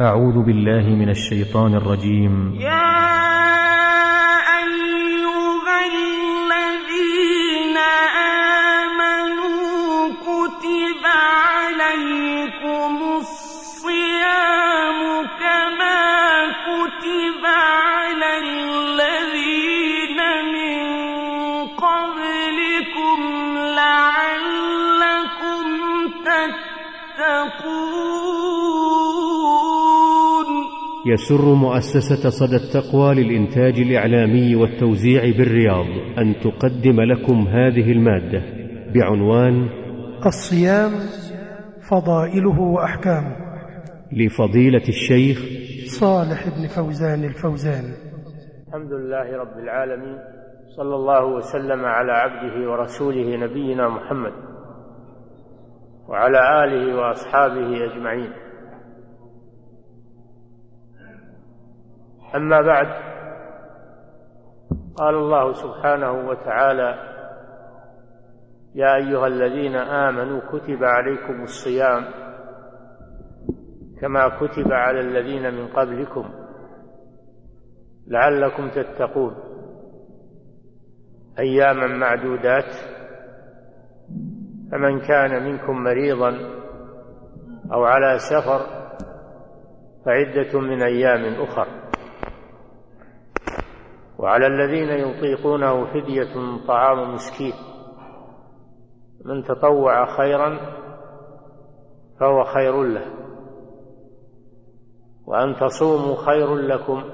أعوذ بالله من الشيطان الرجيم. يا يسر مؤسسة صدى التقوى للإنتاج الإعلامي والتوزيع بالرياض أن تقدم لكم هذه المادة بعنوان الصيام فضائله وأحكامه. لفضيلة الشيخ صالح بن فوزان الفوزان. الحمد لله رب العالمين صلى الله وسلم على عبده ورسوله نبينا محمد وعلى آله وأصحابه أجمعين. أما بعد قال الله سبحانه وتعالى يا أيها الذين آمنوا كتب عليكم الصيام كما كتب على الذين من قبلكم لعلكم تتقون. أياما معدودات فمن كان منكم مريضا أو على سفر فعدة من أيام أخر. وعلى الذين يطيقونه فدية طعام مسكين. من تطوع خيرا فهو خير له. وأن تصوموا خير لكم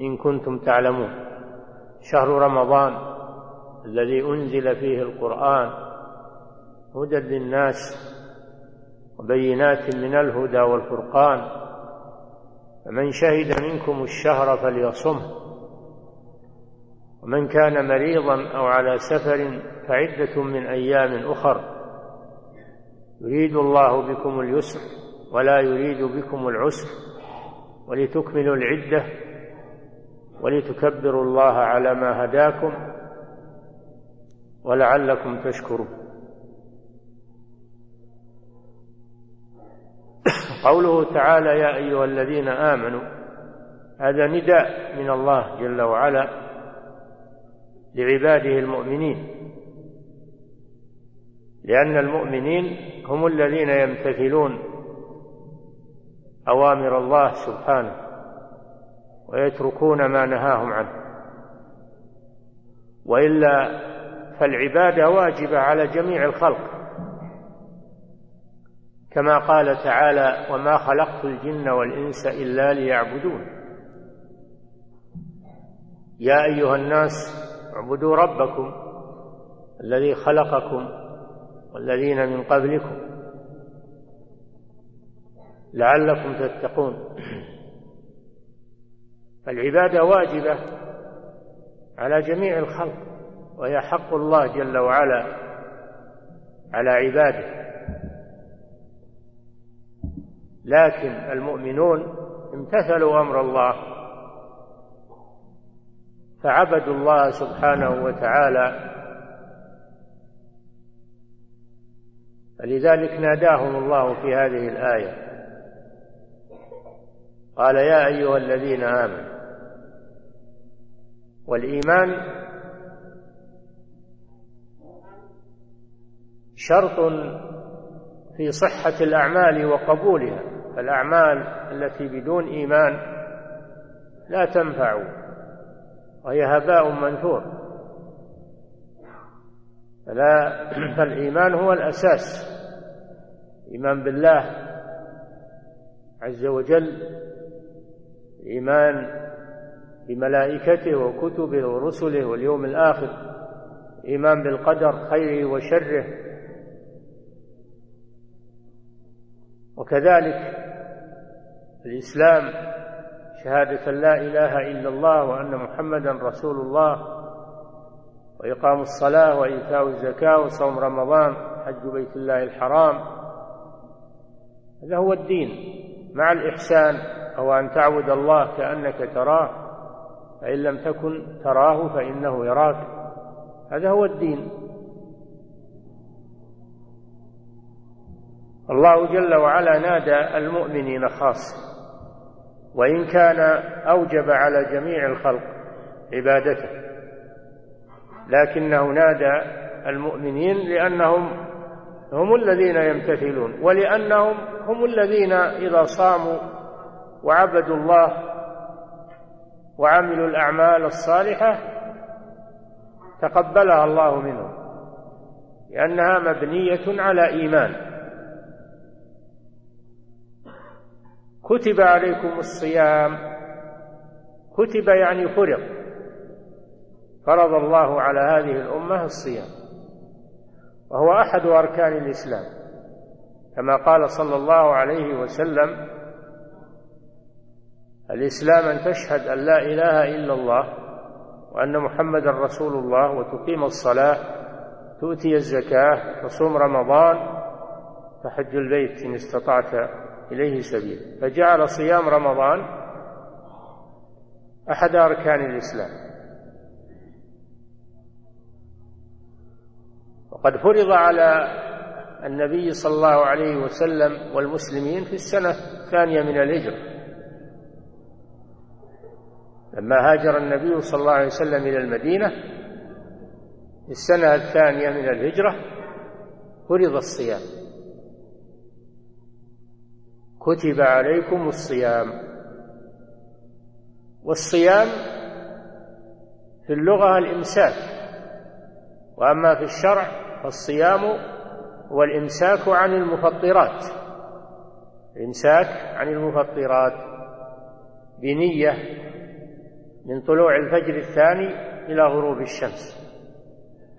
إن كنتم تعلمون. شهر رمضان الذي أنزل فيه القرآن هدى للناس وبينات من الهدى والفرقان. فمن شهد منكم الشهر فليصمه. ومن كان مريضا أو على سفر فعدة من أيام أخر يريد الله بكم اليسر ولا يريد بكم العسر ولتكملوا العدة ولتكبروا الله على ما هداكم ولعلكم تشكرون. قوله تعالى يا أيها الذين آمنوا هذا نداء من الله جل وعلا. لعباده المؤمنين. لأن المؤمنين هم الذين يمتثلون أوامر الله سبحانه ويتركون ما نهاهم عنه. وإلا فالعبادة واجبة على جميع الخلق. كما قال تعالى وما خلقت الجن والإنس إلا ليعبدون. يا أيها الناس اعبدوا ربكم الذي خلقكم والذين من قبلكم لعلكم تتقون. فالعبادة واجبة على جميع الخلق وهي حق الله جل وعلا على عباده. لكن المؤمنون امتثلوا أمر الله فعبدوا الله سبحانه وتعالى فلذلك ناداهم الله في هذه الآية. قال يا أيها الذين آمنوا والإيمان شرط في صحة الأعمال وقبولها فالأعمال التي بدون إيمان لا تنفع وهي هباء منثور. فلا فالإيمان هو الأساس. الايمان بالله عز وجل الايمان بملائكته وكتبه ورسله واليوم الآخر إيمان بالقدر خيره وشره. وكذلك الإسلام شهادة لا إله إلا الله وأن محمدا رسول الله وإقام الصلاة وإيتاء الزكاة وصوم رمضان حج بيت الله الحرام. هذا هو الدين. مع الإحسان أو أن تعبد الله كأنك تراه فإن لم تكن تراه فإنه يراك. هذا هو الدين. الله جل وعلا نادى المؤمنين خاصة. وإن كان أوجب على جميع الخلق عبادته. لكنه نادى المؤمنين لأنهم هم الذين يمتثلون ولأنهم هم الذين إذا صاموا وعبدوا الله وعملوا الأعمال الصالحة تقبلها الله منهم لأنها مبنية على إيمان. كتب عليكم الصيام. كتب يعني فرض. فرض الله على هذه الأمة الصيام. وهو أحد أركان الإسلام. كما قال صلى الله عليه وسلم الإسلام أن تشهد أن لا إله إلا الله وأن محمدا رسول الله وتقيم الصلاة تؤتي الزكاة تصوم رمضان تحج البيت إن استطعت إليه سبيل. فجعل صيام رمضان أحد أركان الإسلام. وقد فرض على النبي صلى الله عليه وسلم والمسلمين في السنة الثانية من الهجرة. لما هاجر النبي صلى الله عليه وسلم إلى المدينة في السنة الثانية من الهجرة فرض الصيام. كتب عليكم الصيام. والصيام في اللغة الإمساك. وأما في الشرع فالصيام هو الإمساك عن المفطرات. الإمساك عن المفطرات بنية من طلوع الفجر الثاني إلى غروب الشمس.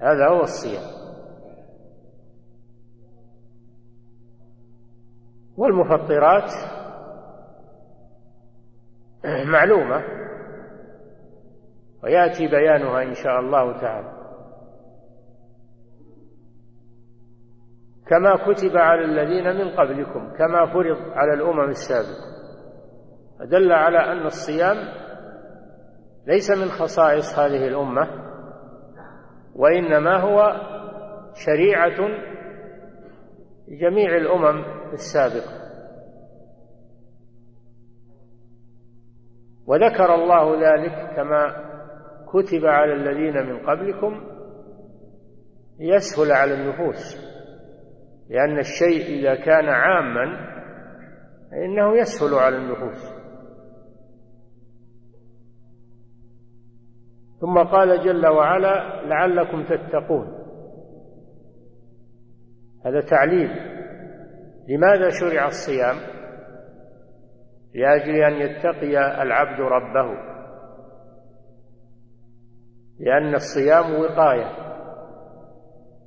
هذا هو الصيام. والمفطرات معلومة ويأتي بيانها إن شاء الله تعالى. كما كتب على الذين من قبلكم كما فرض على الأمم السابقة. فدل على أن الصيام ليس من خصائص هذه الأمة وإنما هو شريعة جميع الأمم السابقة وذكر الله ذلك كما كتب على الذين من قبلكم ليسهل على النفوس لأن الشيء إذا كان عاما فإنه يسهل على النفوس. ثم قال جل وعلا لعلكم تتقون. هذا تعليل. لماذا شرع الصيام؟ لأجل أن يتقي العبد ربه. لأن الصيام وقاية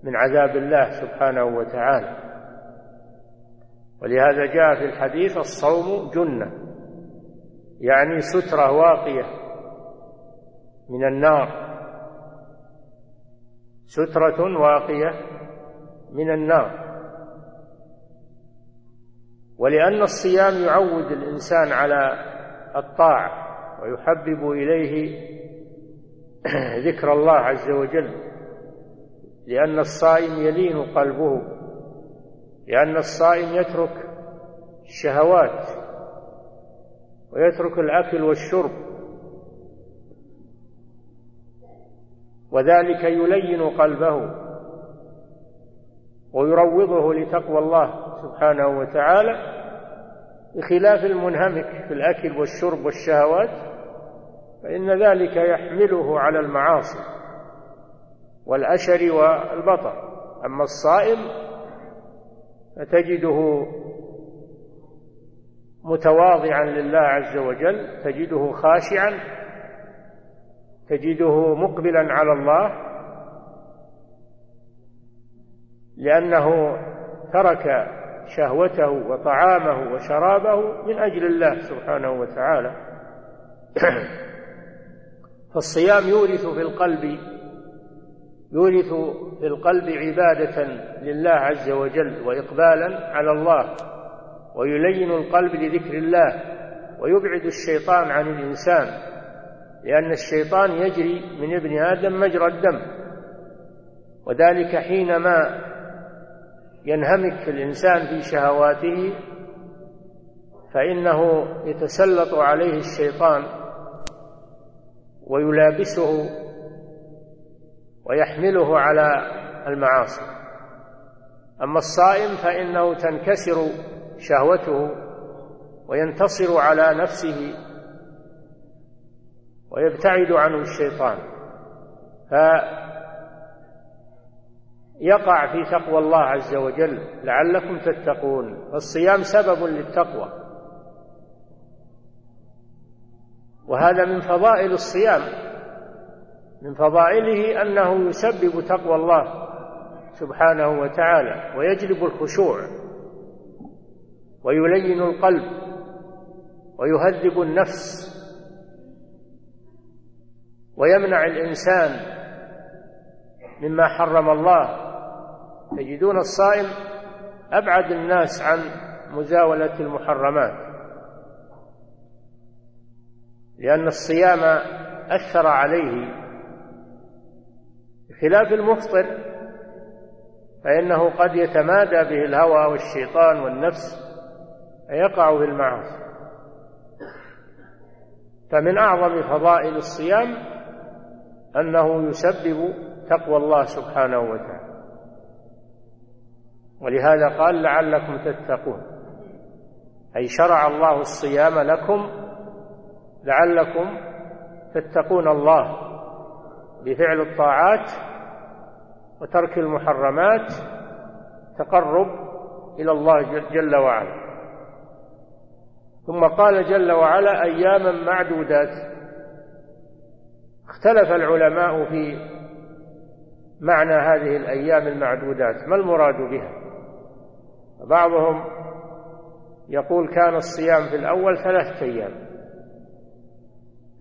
من عذاب الله سبحانه وتعالى. ولهذا جاء في الحديث الصوم جنة يعني سترة واقية من النار. سترة واقية من النار. ولأن الصيام يعود الإنسان على الطاعة ويحبب إليه ذكر الله عز وجل لأن الصائم يلين قلبه لأن الصائم يترك الشهوات ويترك الأكل والشرب. وذلك يلين قلبه ويروضه لتقوى الله. سبحانه وتعالى بخلاف المنهمك في الأكل والشرب والشهوات فإن ذلك يحمله على المعاصي والأشر والبطر. أما الصائم فتجده متواضعا لله عز وجل تجده خاشعا تجده مقبلا على الله لأنه ترك شهوته وطعامه وشرابه من أجل الله سبحانه وتعالى. فالصيام يورث في القلب يورث في القلب عبادة لله عز وجل وإقبالا على الله ويلين القلب لذكر الله ويبعد الشيطان عن الإنسان لأن الشيطان يجري من ابن آدم مجرى الدم. وذلك حينما ينهمك الإنسان في شهواته فإنه يتسلط عليه الشيطان ويلابسه ويحمله على المعاصي. أما الصائم فإنه تنكسر شهوته وينتصر على نفسه ويبتعد عنه الشيطان. فيقع في تقوى الله عز وجل. لعلكم تتقون. الصيام سبب للتقوى. وهذا من فضائل الصيام. من فضائله أنه يسبب تقوى الله سبحانه وتعالى ويجلب الخشوع ويلين القلب ويهذب النفس ويمنع الإنسان مما حرم الله. تجدون الصائم أبعد الناس عن مزاولة المحرمات لأن الصيام أثر عليه. بخلاف المفطر فإنه قد يتمادى به الهوى والشيطان والنفس فيقع في المعاصي فمن أعظم فضائل الصيام أنه يسبب تقوى الله سبحانه وتعالى. ولهذا قال لعلكم تتقون. أي شرع الله الصيام لكم لعلكم تتقون الله بفعل الطاعات وترك المحرمات تقرب إلى الله جل وعلا. ثم قال جل وعلا أياما معدودات. اختلف العلماء في معنى هذه الأيام المعدودات. ما المراد بها؟ بعضهم يقول كان الصيام في الأول ثلاثة أيام.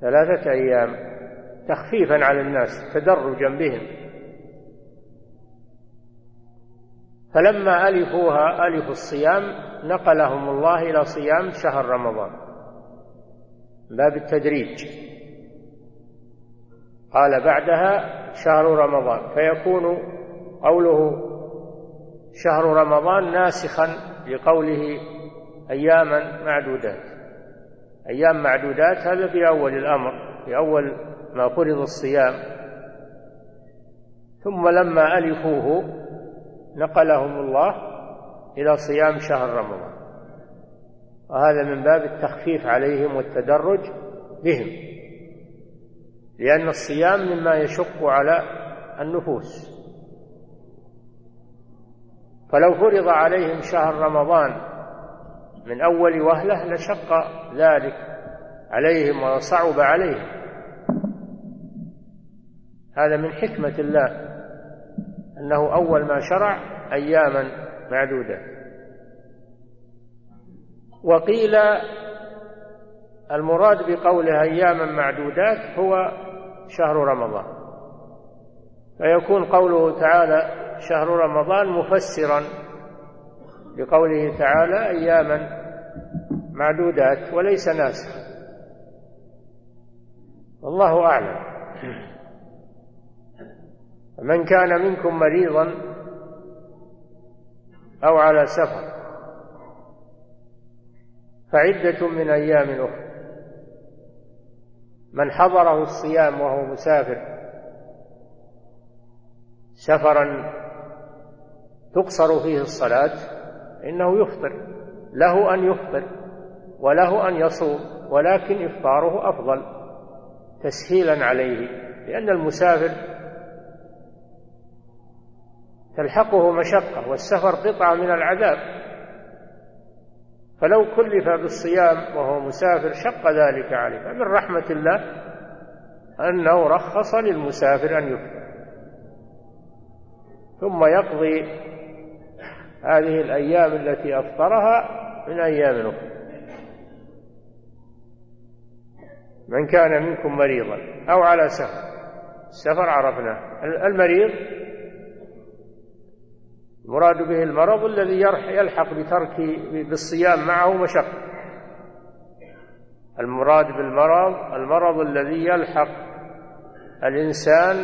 ثلاثة أيام تخفيفا على الناس تدرجا بهم. فلما ألفوها ألف الصيام نقلهم الله إلى صيام شهر رمضان. باب التدريج. قال بعدها شهر رمضان فيكون قوله شهر رمضان ناسخا لقوله أياما معدودات. أيام معدودات هذا في أول الأمر في أول ما فرض الصيام. ثم لما ألفوه نقلهم الله إلى صيام شهر رمضان. وهذا من باب التخفيف عليهم والتدرج بهم لأن الصيام مما يشق على النفوس. فلو فرض عليهم شهر رمضان من أول وهلة لشق ذلك عليهم وصعب عليهم. هذا من حكمة الله أنه أول ما شرع أياما معدودة. وقيل المراد بقوله أياما معدودات هو شهر رمضان. فيكون قوله تعالى شهر رمضان مفسرا لقوله تعالى أياما معدودات وليس ناسخا والله أعلم. من كان منكم مريضا أو على سفر فعدة من أيام أخرى. من حضره الصيام وهو مسافر سفرا تقصر فيه الصلاة إنه يفطر. له أن يفطر وله أن يصوم ولكن إفطاره أفضل. تسهيلا عليه لأن المسافر تلحقه مشقة والسفر قطعة من العذاب. فلو كلف بالصيام وهو مسافر شق ذلك عليه. فمن رحمة الله أنه رخص للمسافر أن يفطر. ثم يقضي هذه الأيام التي أفطرها من أيام أخرى. من كان منكم مريضا أو على سفر السفر عرفناه. المريض المراد به المرض الذي يلحق بترك بالصيام معه مشقة. المراد بالمرض المرض الذي يلحق الإنسان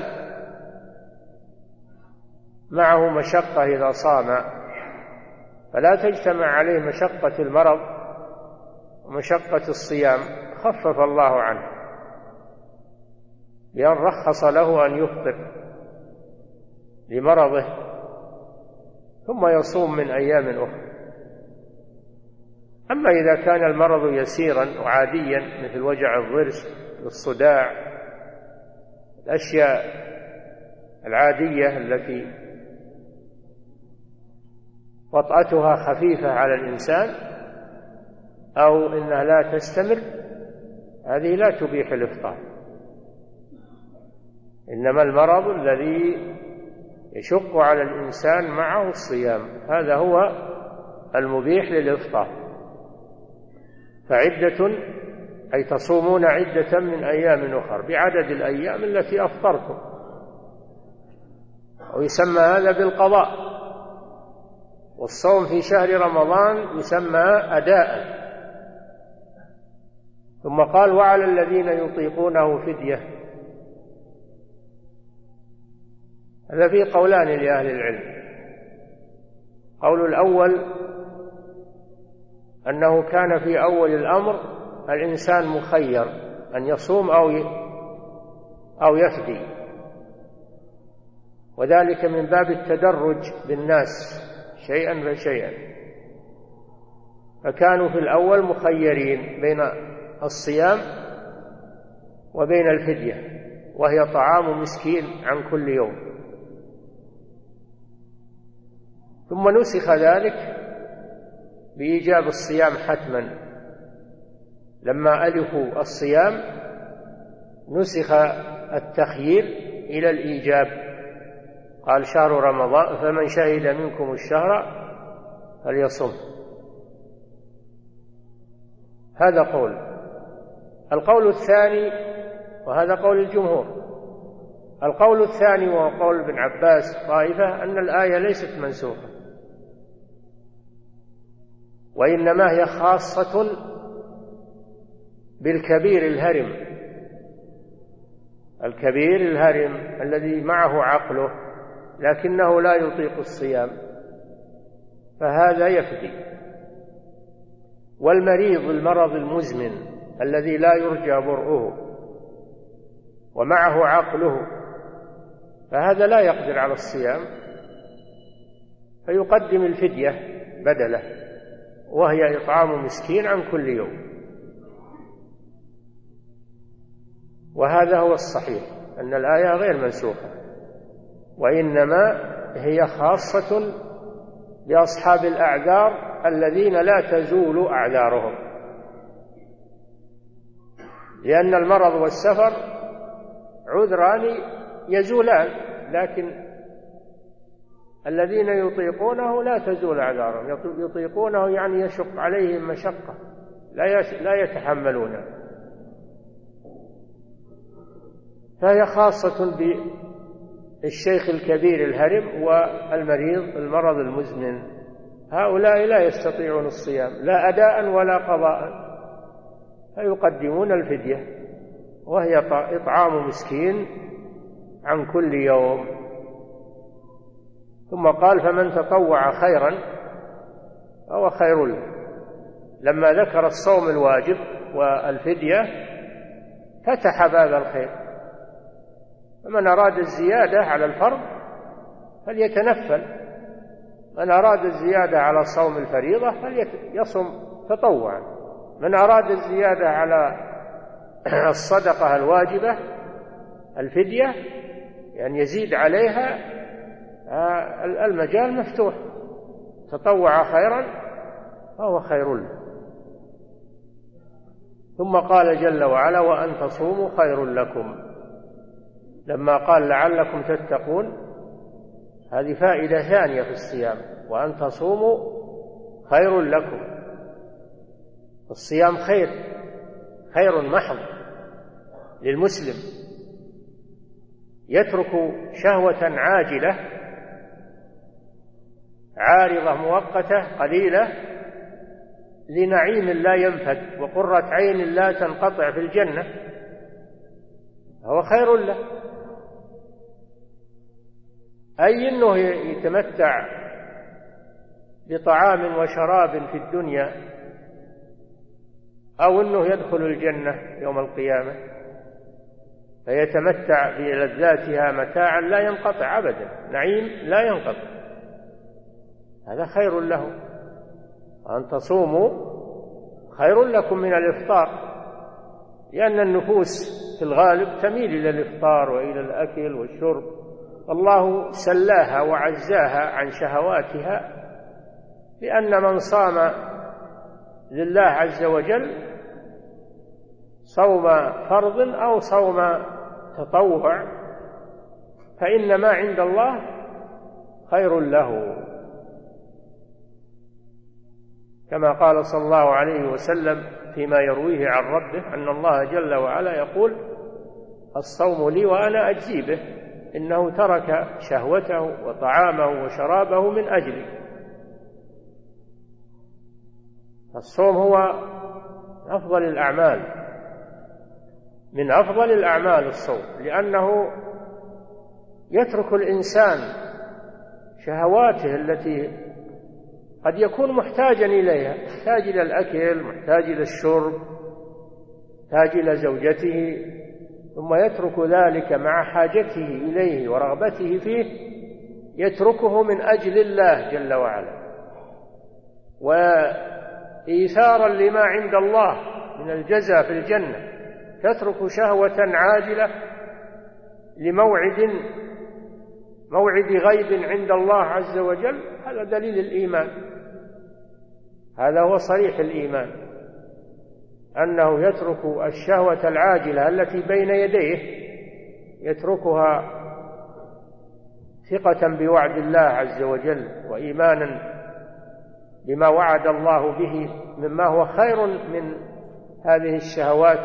معه مشقة إذا صام فلا تجتمع عليه مشقة المرض ومشقة الصيام. خفف الله عنه. بأن رخص له أن يفطر لمرضه ثم يصوم من أيام أخرى. أما إذا كان المرض يسيرا وعاديا مثل وجع الضرس الصداع الأشياء العادية التي وطأتها خفيفة على الإنسان أو إنها لا تستمر هذه لا تبيح الإفطار. إنما المرض الذي يشق على الإنسان معه الصيام هذا هو المبيح للإفطار. فعدة أي تصومون عدة من أيام أخر بعدد الأيام التي أفطرتم. ويسمى هذا بالقضاء. والصوم في شهر رمضان يسمى أداء. ثم قال وعلى الذين يطيقونه فدية. هذا فيه قولان لأهل العلم. قول الأول أنه كان في أول الأمر الإنسان مخير أن يصوم أو أو يفدي. وذلك من باب التدرج بالناس. شيئا فشيئا فكانوا في الأول مخيرين بين الصيام وبين الفدية وهي طعام مسكين عن كل يوم. ثم نسخ ذلك بإيجاب الصيام حتما. لما ألفوا الصيام نسخ التخيير إلى الإيجاب. قال شهر رمضان فمن شهد منكم الشهر فليصم. هذا قول. القول الثاني وهذا قول الجمهور. القول الثاني وهو قول ابن عباس طائفة أن الآية ليست منسوخة. وإنما هي خاصة بالكبير الهرم. الكبير الهرم الذي معه عقله. لكنه لا يطيق الصيام فهذا يفدي. والمريض المرض المزمن الذي لا يرجى برؤه ومعه عقله فهذا لا يقدر على الصيام فيقدم الفدية بدله وهي إطعام مسكين عن كل يوم. وهذا هو الصحيح أن الآية غير منسوخة. وإنما هي خاصة بأصحاب الأعذار الذين لا تزول أعذارهم. لأن المرض والسفر عذران يزولان لكن الذين يطيقونه لا تزول أعذارهم. يطيقونه يعني يشق عليهم مشقة لا لا يتحملونه. فهي خاصة بالشيخ الكبير الهرم والمريض المرض المزمن. هؤلاء لا يستطيعون الصيام لا أداء ولا قضاء. فيقدمون الفدية وهي إطعام مسكين عن كل يوم. ثم قال فمن تطوع خيرا فهو خير له. لما ذكر الصوم الواجب والفدية فتح باب الخير. فمن أراد الزيادة على الفرض فليتنفل. من أراد الزيادة على صوم الفريضة فليصم تطوعا. من أراد الزيادة على الصدقة الواجبة الفدية يعني يزيد عليها آه، المجال مفتوح. تطوع خيرا فهو خير له. ثم قال جل وعلا وأن تصوموا خير لكم. لما قال لعلكم تتقون هذه فائدة ثانية في الصيام وأن تصوموا خير لكم. الصيام خير خير محض للمسلم. يترك شهوة عاجلة عارضة مؤقتة قليلة لنعيم لا ينفد وقرة عين لا تنقطع في الجنة. هو خير له. أي أنه يتمتع بطعام وشراب في الدنيا أو أنه يدخل الجنة يوم القيامة فيتمتع بلذاتها متاعا لا ينقطع أبدا نعيم لا ينقطع. هذا خير له. أن تصوموا خير لكم من الإفطار. لأن النفوس في الغالب تميل إلى الإفطار وإلى الأكل والشرب. الله سلاها وعزاها عن شهواتها لأن من صام لله عز وجل صوم فرض أو صوم تطوع فإن ما عند الله خير له. كما قال صلى الله عليه وسلم فيما يرويه عن ربه أن الله جل وعلا يقول الصوم لي وأنا أجزي به إنه ترك شهوته وطعامه وشرابه من أجلي. الصوم هو أفضل الأعمال من أفضل الأعمال الصوم لأنه يترك الإنسان شهواته التي قد يكون محتاجا إليها محتاج إلى الأكل محتاج إلى الشرب محتاج إلى زوجته ثم يترك ذلك مع حاجته إليه ورغبته فيه يتركه من أجل الله جل وعلا. وإيثارا لما عند الله من الجزاء في الجنة تترك شهوة عاجلة لموعد موعد غيب عند الله عز وجل هذا دليل الإيمان. هذا هو صريح الإيمان. أنه يترك الشهوة العاجلة التي بين يديه يتركها ثقة بوعد الله عز وجل وإيمانا بما وعد الله به مما هو خير من هذه الشهوات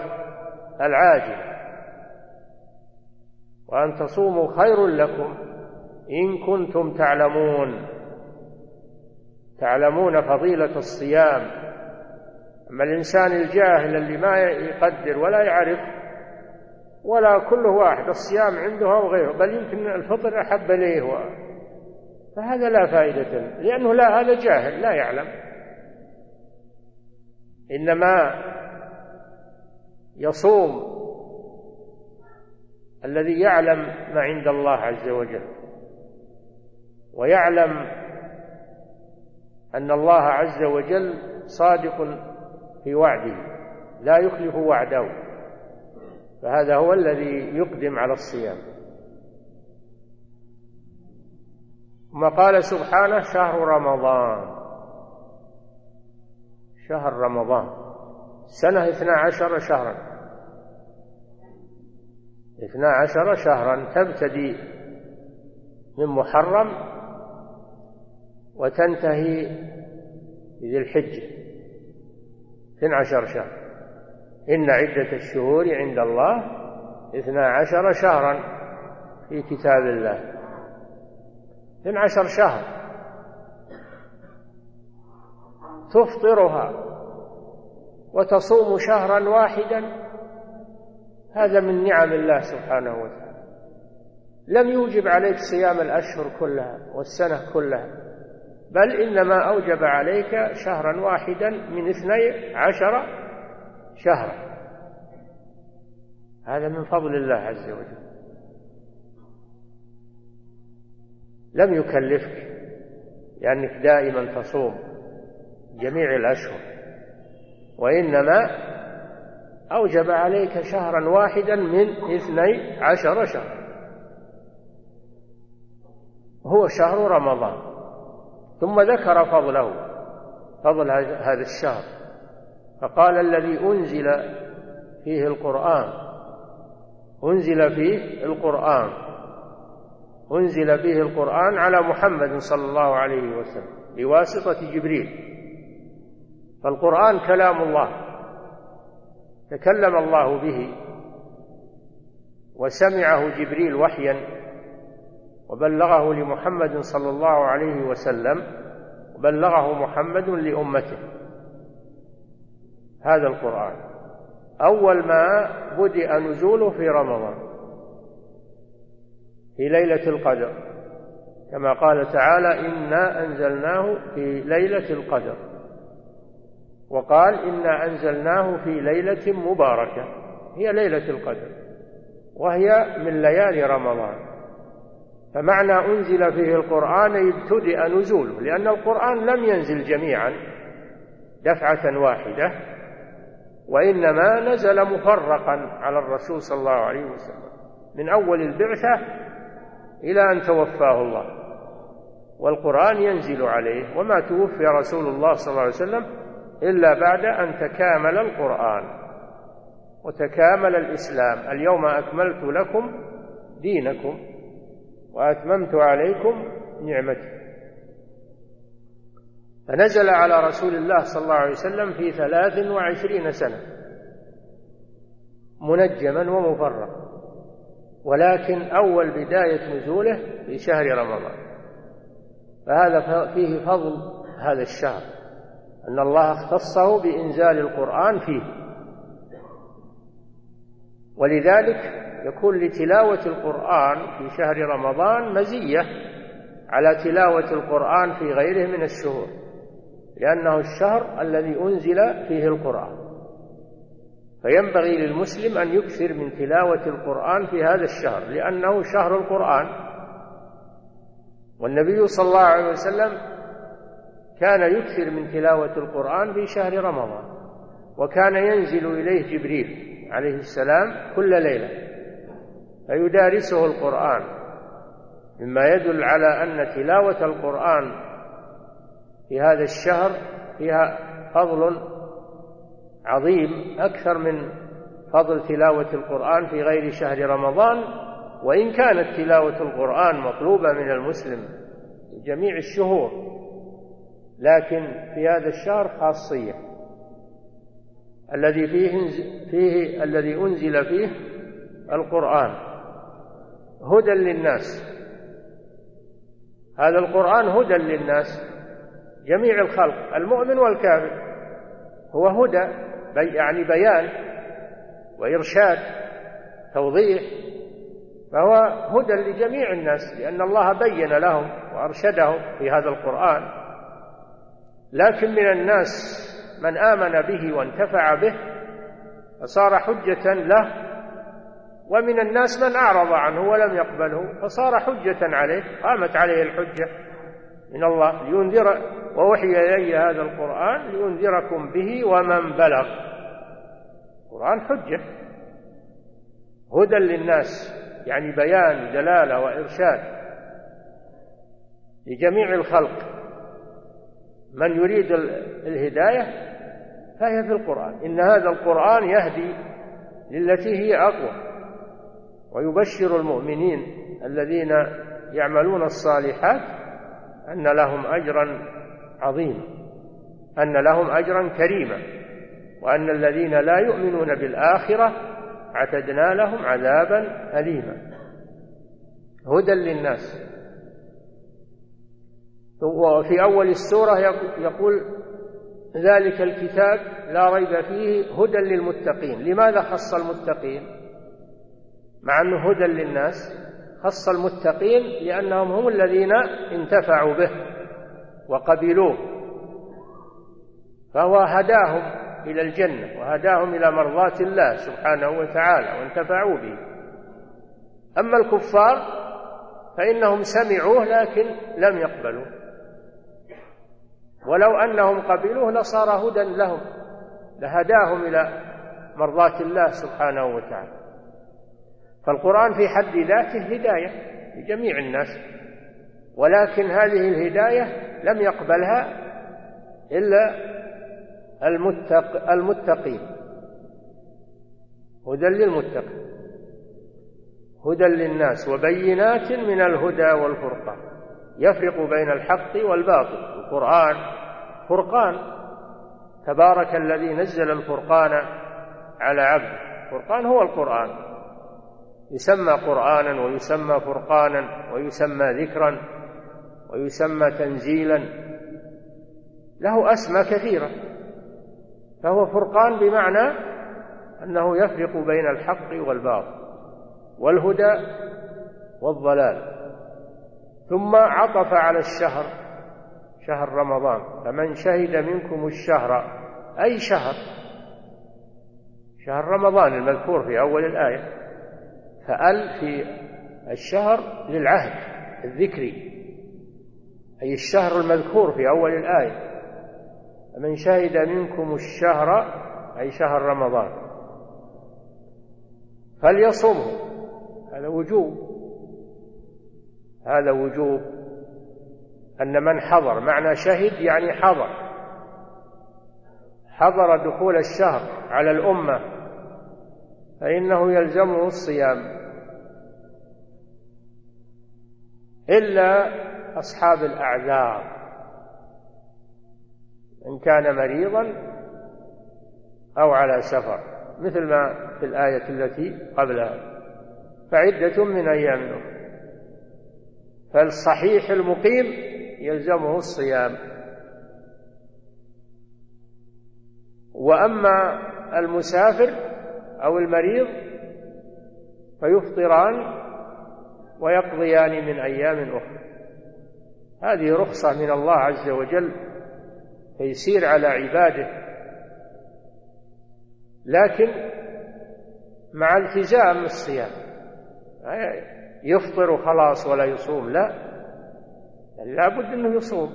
العاجلة. وأن تصوموا خير لكم. إن كنتم تعلمون تعلمون فضيلة الصيام. أما الإنسان الجاهل اللي ما يقدر ولا يعرف ولا كله واحد الصيام عنده أو غيره بل يمكن الفطر أحب إليه. فهذا لا فائدة لأنه لا هذا جاهل لا يعلم. إنما يصوم الذي يعلم ما عند الله عز وجل. ويعلم أن الله عز وجل صادق في وعده لا يخلف وعده فهذا هو الذي يقدم على الصيام. ثم قال سبحانه شهر رمضان. شهر رمضان. سنة اثنا عشر شهرا. اثنا عشر شهرا تبتدي من محرم وتنتهي بذي الحجة. اثنى عشر شهر. إن عدة الشهور عند الله اثنا عشر شهرا في كتاب الله. اثنى عشر شهر. تفطرها وتصوم شهرا واحدا. هذا من نعم الله سبحانه وتعالى. لم يوجب عليك صيام الأشهر كلها والسنة كلها. بل إنما أوجب عليك شهرا واحدا من اثني عشر شهرا. هذا من فضل الله عز وجل. لم يكلفك لأنك دائما تصوم جميع الأشهر وإنما أوجب عليك شهرا واحدا من اثني عشر شهرا. هو شهر رمضان. ثم ذكر فضله فضل هذا الشهر فقال الذي أنزل فيه القرآن أنزل فيه القرآن أنزل فيه القرآن على محمد صلى الله عليه وسلم بواسطة جبريل. فالقرآن كلام الله تكلم الله به وسمعه جبريل وحيا. وبلغه لمحمد صلى الله عليه وسلم وبلغه محمد لأمته. هذا القرآن. أول ما بدأ نزوله في رمضان في ليلة القدر. كما قال تعالى إنا أنزلناه في ليلة القدر. وقال إنا أنزلناه في ليلة مباركة. هي ليلة القدر وهي من ليالي رمضان. فمعنى أنزل فيه القرآن ابتدأ نزوله لأن القرآن لم ينزل جميعا دفعة واحدة وإنما نزل مفرقا على الرسول صلى الله عليه وسلم من أول البعثة إلى أن توفاه الله. والقرآن ينزل عليه وما توفي رسول الله صلى الله عليه وسلم إلا بعد أن تكامل القرآن وتكامل الإسلام. اليوم أكملت لكم دينكم. وأتممت عليكم نعمتي. فنزل على رسول الله صلى الله عليه وسلم في ثلاث وعشرين سنة منجما ومفرقا ولكن أول بداية نزوله في شهر رمضان. فهذا فيه فضل هذا الشهر أن الله اختصه بإنزال القرآن فيه. ولذلك يكون لتلاوة القرآن في شهر رمضان مزية على تلاوة القرآن في غيره من الشهور لأنه الشهر الذي أنزل فيه القرآن. فينبغي للمسلم أن يكثر من تلاوة القرآن في هذا الشهر لأنه شهر القرآن. والنبي صلى الله عليه وسلم كان يكثر من تلاوة القرآن في شهر رمضان وكان ينزل إليه جبريل عليه السلام كل ليلة. فيدارسه القرآن. مما يدل على أن تلاوة القرآن في هذا الشهر فيها فضل عظيم أكثر من فضل تلاوة القرآن في غير شهر رمضان وإن كانت تلاوة القرآن مطلوبة من المسلم في جميع الشهور لكن في هذا الشهر خاصية. الذي فيه فيه الذي أنزل فيه القرآن. هدى للناس. هذا القرآن هدى للناس. جميع الخلق المؤمن والكافر. هو هدى يعني بيان وإرشاد توضيح. فهو هدى لجميع الناس لأن الله بين لهم وأرشدهم في هذا القرآن. لكن من الناس من آمن به وانتفع به فصار حجة له ومن الناس من أعرض عنه ولم يقبله فصار حجة عليه قامت عليه الحجة. من الله لينذر ووحي إلي هذا القرآن لينذركم به ومن بلغ. القرآن حجة. هدى للناس يعني بيان دلالة وإرشاد لجميع الخلق. من يريد الهداية فهي في القرآن. إن هذا القرآن يهدي للتي هي أقوى. ويبشر المؤمنين الذين يعملون الصالحات أن لهم أجرا عظيما أن لهم أجرا كريما وأن الذين لا يؤمنون بالآخرة اعتدنا لهم عذابا أليما. هدى للناس. وفي أول السورة يقول ذلك الكتاب لا ريب فيه هدى للمتقين. لماذا خص المتقين؟ مع أنه هدى للناس خص المتقين لأنهم هم الذين انتفعوا به وقبلوه فهو هداهم إلى الجنة وهداهم إلى مرضاة الله سبحانه وتعالى وانتفعوا به. أما الكفار فإنهم سمعوه لكن لم يقبلوه. ولو أنهم قبلوه لصار هدى لهم لهداهم إلى مرضاة الله سبحانه وتعالى. فالقرآن في حد ذاته هداية لجميع الناس ولكن هذه الهداية لم يقبلها إلا المتق المتقين. هدى للمتقين هدى للناس وبينات من الهدى والفرقان. يفرق بين الحق والباطل. القرآن فرقان. تبارك الذي نزل الفرقان على عبده. الفرقان هو القرآن. يسمى قرآنا ويسمى فرقانا ويسمى ذكرا ويسمى تنزيلا. له أسمى كثيرة. فهو فرقان بمعنى أنه يفرق بين الحق والباطل والهدى والضلال. ثم عطف على الشهر شهر رمضان. فمن شهد منكم الشهر أي شهر؟ شهر رمضان المذكور في أول الآية. فأل في الشهر للعهد الذكري أي الشهر المذكور في أول الآية. من شهد منكم الشهر أي شهر رمضان فليصمه هذا وجوب. هذا وجوب. أن من حضر معنى شهد يعني حضر. حضر دخول الشهر على الأمة. فإنه يلزمه الصيام. إلا أصحاب الأعذار. إن كان مريضا أو على سفر. مثل ما في الآية التي قبلها. فعدة من أيام أخرى. فالصحيح المقيم يلزمه الصيام. وأما المسافر أو المريض فيفطران ويقضيان من أيام أخرى. هذه رخصة من الله عز وجل تيسير على عباده. لكن مع التزام الصيام يفطر وخلاص ولا يصوم؟ لا. لا بد أنه يصوم.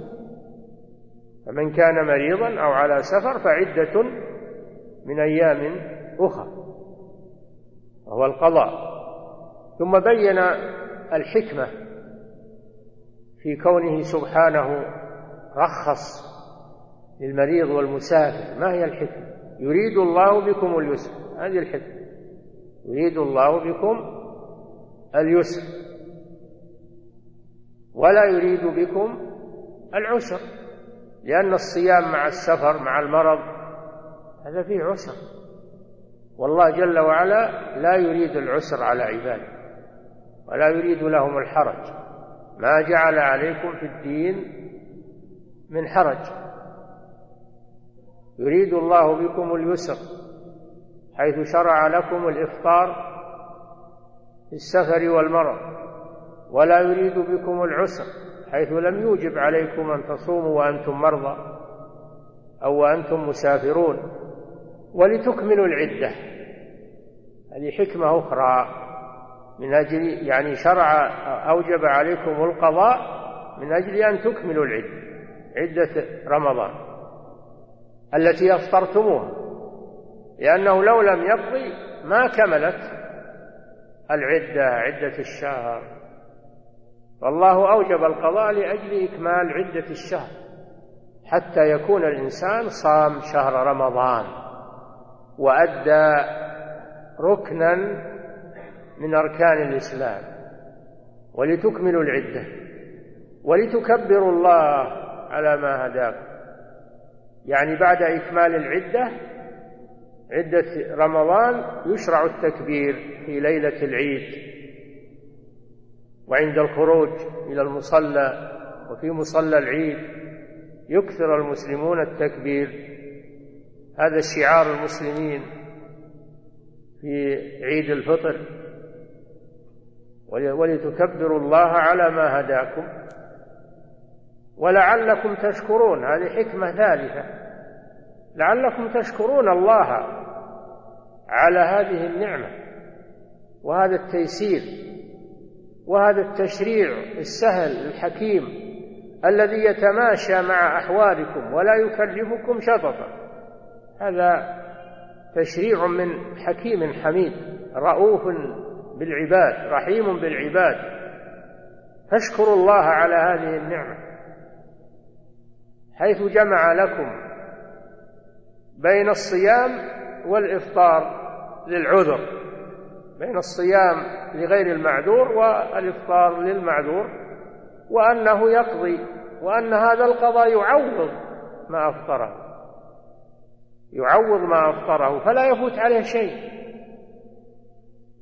فمن كان مريضا أو على سفر فعدة من أيام أخرى. وهو القضاء. ثم بين الحكمة في كونه سبحانه رخص للمريض والمسافر. ما هي الحكمة؟ يريد الله بكم اليسر. هذه الحكمة. يريد الله بكم اليسر. ولا يريد بكم العسر. لأن الصيام مع السفر مع المرض هذا فيه عسر. والله جل وعلا لا يريد العسر على عباده ولا يريد لهم الحرج. ما جعل عليكم في الدين من حرج. يريد الله بكم اليسر حيث شرع لكم الإفطار في السفر والمرض ولا يريد بكم العسر حيث لم يوجب عليكم أن تصوموا وأنتم مرضى أو وأنتم مسافرون. ولتكملوا العدة. هذه حكمة أخرى من أجل يعني شرع أوجب عليكم القضاء من أجل أن تكملوا العدة عدة رمضان التي أفطرتموها لأنه لو لم يقضي ما كملت العدة عدة الشهر. فالله أوجب القضاء لأجل إكمال عدة الشهر حتى يكون الإنسان صام شهر رمضان. وأدى ركنا من أركان الإسلام ولتكملوا العدة ولتكبروا الله على ما هداكم. يعني بعد إكمال العدة عدة رمضان يشرع التكبير في ليلة العيد وعند الخروج إلى المصلى وفي مصلى العيد يكثر المسلمون التكبير هذا شعار المسلمين في عيد الفطر. ولتكبروا الله على ما هداكم ولعلكم تشكرون. هذه حكمة ثالثة. لعلكم تشكرون الله على هذه النعمة وهذا التيسير وهذا التشريع السهل الحكيم الذي يتماشى مع أحوالكم ولا يكلفكم شططا. هذا تشريع من حكيم حميد رؤوف بالعباد رحيم بالعباد. فاشكروا الله على هذه النعمة. حيث جمع لكم بين الصيام والإفطار للعذر. بين الصيام لغير المعذور والإفطار للمعذور. وأنه يقضي وأن هذا القضاء يعوض ما أفطره. يعوض ما أفطره فلا يفوت عليه شيء.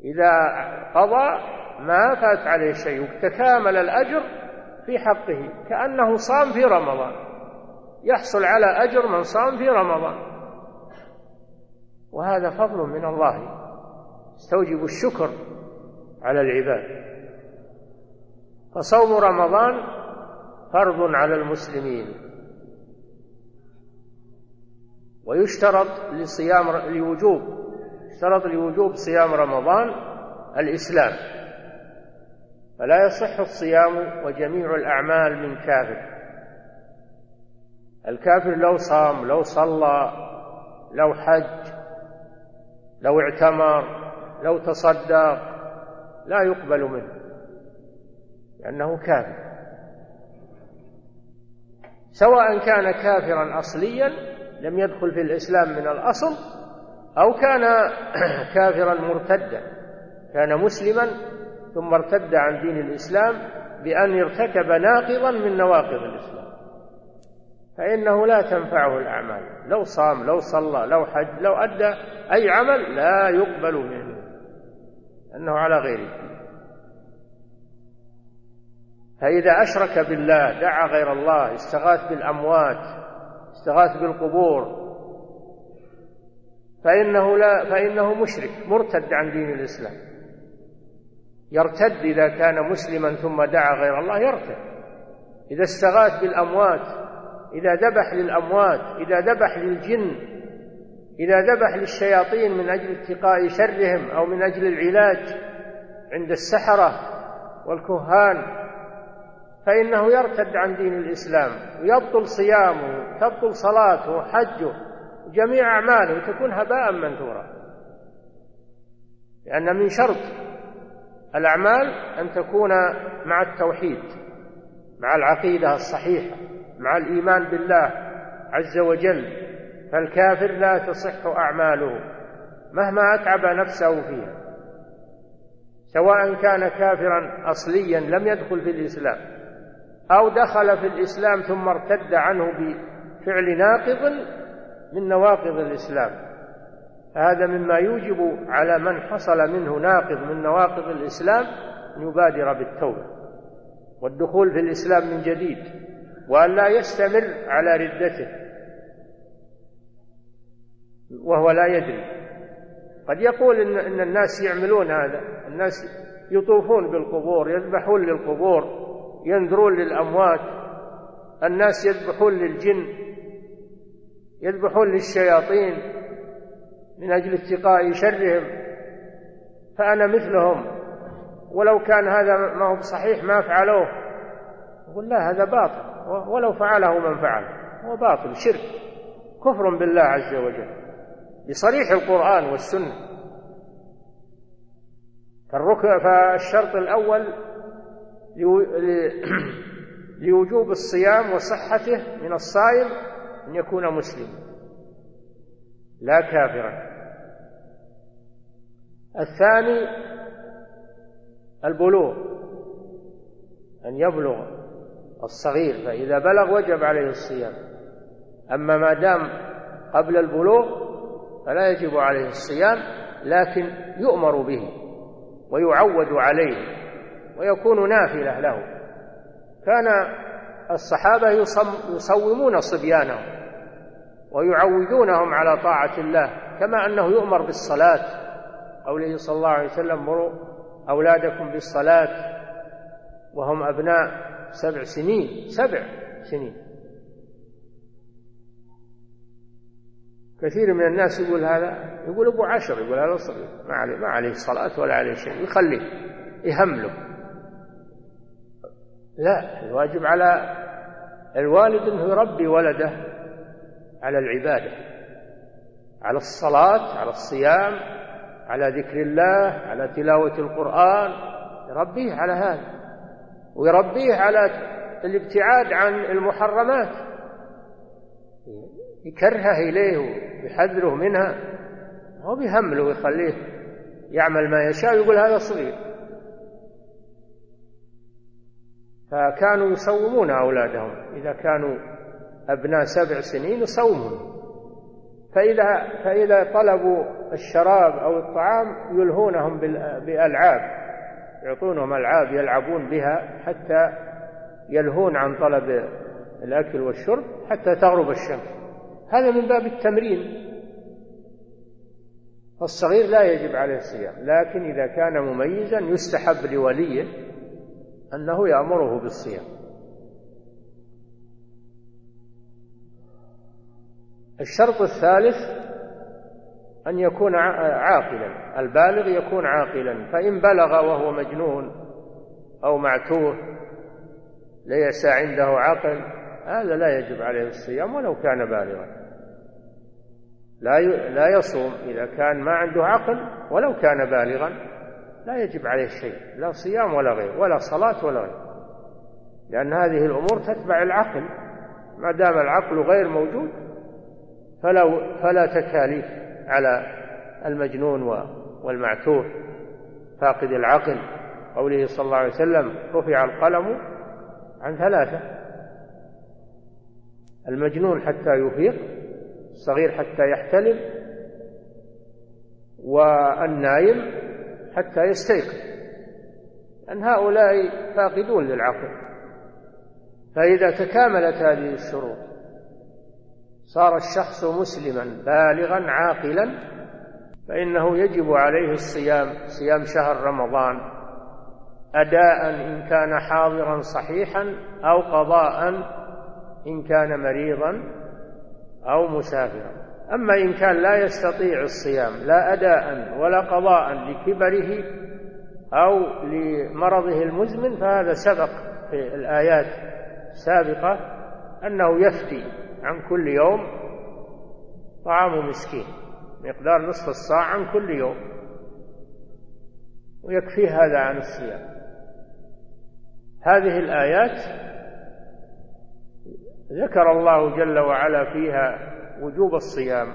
إذا قضى ما فات عليه شيء وتكامل الأجر في حقه كأنه صام في رمضان. يحصل على أجر من صام في رمضان. وهذا فضل من الله. يستوجب الشكر على العباد. فصوم رمضان فرض على المسلمين. ويشترط لصيام لوجوب يشترط لوجوب صيام رمضان الإسلام. فلا يصح الصيام وجميع الأعمال من كافر. الكافر لو صام لو صلى لو حج لو اعتمر لو تصدق لا يقبل منه لأنه كافر. سواء كان كافرا أصليا لم يدخل في الإسلام من الأصل أو كان كافرا مرتدا كان مسلما ثم ارتد عن دين الإسلام بأن ارتكب ناقضا من نواقض الإسلام. فإنه لا تنفعه الأعمال. لو صام لو صلى لو حج لو أدى أي عمل لا يقبل منه أنه على غير الدين فإذا أشرك بالله دعا غير الله استغاث بالأموات استغاث بالقبور. فإنه لا فإنه مشرك مرتد عن دين الإسلام. يرتد إذا كان مسلما ثم دعا غير الله يرتد. إذا استغاث بالأموات إذا ذبح للأموات إذا ذبح للجن إذا ذبح للشياطين من أجل اتقاء شرهم أو من أجل العلاج عند السحرة والكهان فإنه يرتد عن دين الإسلام ويبطل صيامه تبطل صلاته وحجه وجميع أعماله تكون هباء منثورا. لأن من شرط الأعمال أن تكون مع التوحيد مع العقيدة الصحيحة مع الإيمان بالله عز وجل. فالكافر لا تصح أعماله مهما أتعب نفسه فيها سواء كان كافرا أصليا لم يدخل في الإسلام. أو دخل في الإسلام ثم ارتد عنه بفعل ناقض من نواقض الإسلام. هذا مما يوجب على من حصل منه ناقض من نواقض الإسلام أن يبادر بالتوبة والدخول في الإسلام من جديد وأن لا يستمر على ردته وهو لا يدري. قد يقول إن, إن الناس يعملون هذا الناس يطوفون بالقبور يذبحون للقبور ينذرون للأموات الناس يذبحون للجن يذبحون للشياطين من أجل اتقاء شرهم فأنا مثلهم ولو كان هذا ما هو صحيح ما فعلوه يقول لا هذا باطل ولو فعله من فعله هو باطل شرك كفر بالله عز وجل بصريح القرآن والسنة. فالشرط الأول لوجوب الصيام وصحته من الصائم أن يكون مسلما لا كافرا. الثاني البلوغ أن يبلغ الصغير فإذا بلغ وجب عليه الصيام. أما ما دام قبل البلوغ فلا يجب عليه الصيام لكن يؤمر به ويعود عليه. ويكون نافلة له. كان الصحابة يصومون صبيانهم ويعودونهم على طاعة الله كما أنه يؤمر بالصلاة. قوله صلى الله عليه وسلم مروا أولادكم بالصلاة. وهم أبناء سبع سنين سبع سنين. كثير من الناس يقول هذا يقول أبو عشر يقول هذا صغير ما عليه ما عليه صلاة ولا عليه شيء يخليه يهمله. لا الواجب على الوالد أنه يربي ولده على العبادة على الصلاة على الصيام على ذكر الله على تلاوة القرآن يربيه على هذا ويربيه على الابتعاد عن المحرمات يكرهه إليه ويحذره منها هو بيهمله ويخليه يعمل ما يشاء ويقول هذا صغير. فكانوا يصومون أولادهم. إذا كانوا أبناء سبع سنين يصومون. فإذا فإذا طلبوا الشراب أو الطعام يلهونهم بألعاب يعطونهم ألعاب يلعبون بها حتى يلهون عن طلب الأكل والشرب حتى تغرب الشمس. هذا من باب التمرين. فالصغير لا يجب عليه الصيام لكن إذا كان مميزا يستحب لوليه أنه يأمره بالصيام. الشرط الثالث أن يكون عاقلا. البالغ يكون عاقلا. فإن بلغ وهو مجنون أو معتوه ليس عنده عقل هذا لا يجب عليه الصيام ولو كان بالغا. لا لا يصوم إذا كان ما عنده عقل ولو كان بالغا. لا يجب عليه شيء لا صيام ولا غير ولا صلاة ولا غير لأن هذه الأمور تتبع العقل. ما دام العقل غير موجود فلا فلا تكاليف على المجنون والمعتوه فاقد العقل. قوله صلى الله عليه وسلم رفع القلم عن ثلاثة. المجنون حتى يفيق الصغير حتى يحتلم والنايم حتى يستيقظ. أن هؤلاء فاقدون للعقل فإذا تكاملت هذه الشروط صار الشخص مسلما بالغا عاقلا فإنه يجب عليه الصيام صيام شهر رمضان أداء إن كان حاضرا صحيحا أو قضاء إن كان مريضا أو مسافرا. أما إن كان لا يستطيع الصيام لا أداء ولا قضاء لكبره أو لمرضه المزمن فهذا سبق في الآيات السابقة أنه يفتي عن كل يوم طعام مسكين مقدار نصف الصاع عن كل يوم ويكفي هذا عن الصيام. هذه الآيات ذكر الله جل وعلا فيها وجوب الصيام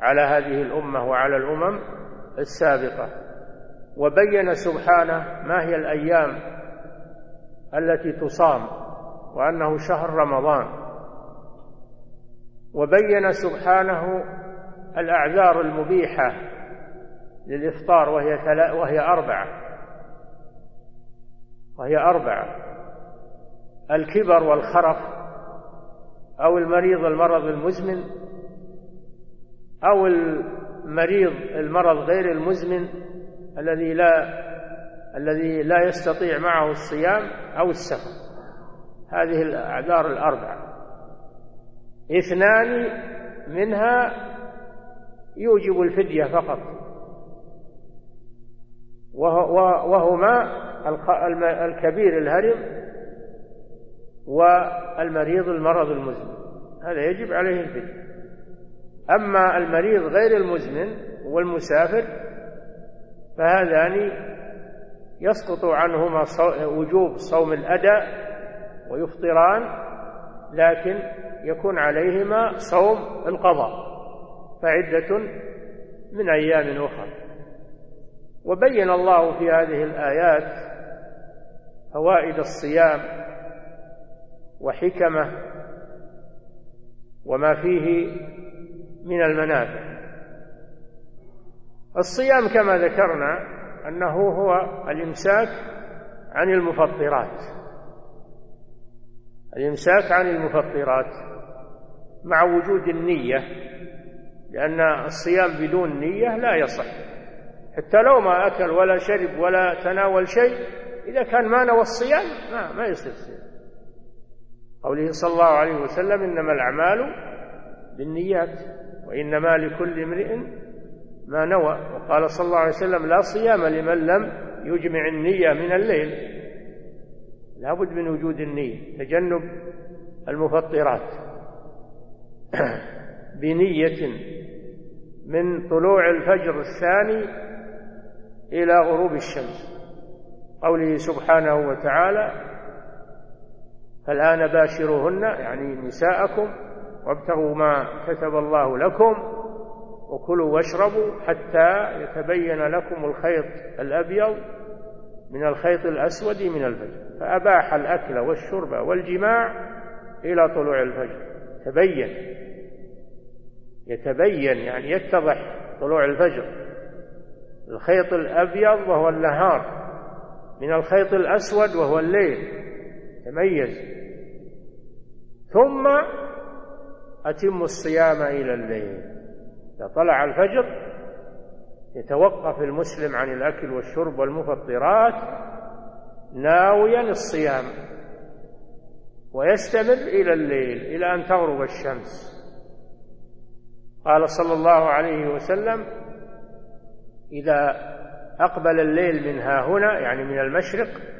على هذه الأمة وعلى الأمم السابقة. وبين سبحانه ما هي الأيام التي تصام وأنه شهر رمضان. وبين سبحانه الأعذار المبيحة للإفطار وهي وهي أربعة. وهي أربعة. الكبر والخرف أو المريض المرض المزمن أو المريض المرض غير المزمن الذي لا الذي لا يستطيع معه الصيام أو السفر. هذه الأعذار الأربعة. اثنان منها يوجب الفدية فقط. وهما الكبير الهرم والمريض المرض المزمن. هذا يجب عليه الفدية. أما المريض غير المزمن والمسافر فهذان يسقط عنهما وجوب صوم الأداء ويفطران لكن يكون عليهما صوم القضاء فعدة من أيام أخرى. وبين الله في هذه الآيات فوائد الصيام وحكمة وما فيه من المنافع. الصيام كما ذكرنا أنه هو الإمساك عن المفطرات. الإمساك عن المفطرات مع وجود النية لأن الصيام بدون نية لا يصح. حتى لو ما أكل ولا شرب ولا تناول شيء إذا كان ما نوى الصيام ما ما يصير صيام. قوله صلى الله عليه وسلم إنما الأعمال بالنيات وإنما لكل امرئ ما نوى. وقال صلى الله عليه وسلم لا صيام لمن لم يجمع النية من الليل. لا بد من وجود النية تجنب المفطرات. بنية من طلوع الفجر الثاني إلى غروب الشمس. قوله سبحانه وتعالى فالآن باشروهن يعني نساءكم وابتغوا ما كتب الله لكم وكلوا واشربوا حتى يتبين لكم الخيط الأبيض من الخيط الأسود من الفجر. فأباح الأكل والشرب والجماع إلى طلوع الفجر. تبين. يتبين يعني يتضح طلوع الفجر. الخيط الأبيض وهو النهار. من الخيط الأسود وهو الليل. تميز ثم أتم الصيام إلى الليل. إذا طلع الفجر يتوقف المسلم عن الأكل والشرب والمفطرات ناويا الصيام ويستمر إلى الليل إلى أن تغرب الشمس. قال صلى الله عليه وسلم إذا أقبل الليل من ها هنا يعني من المشرق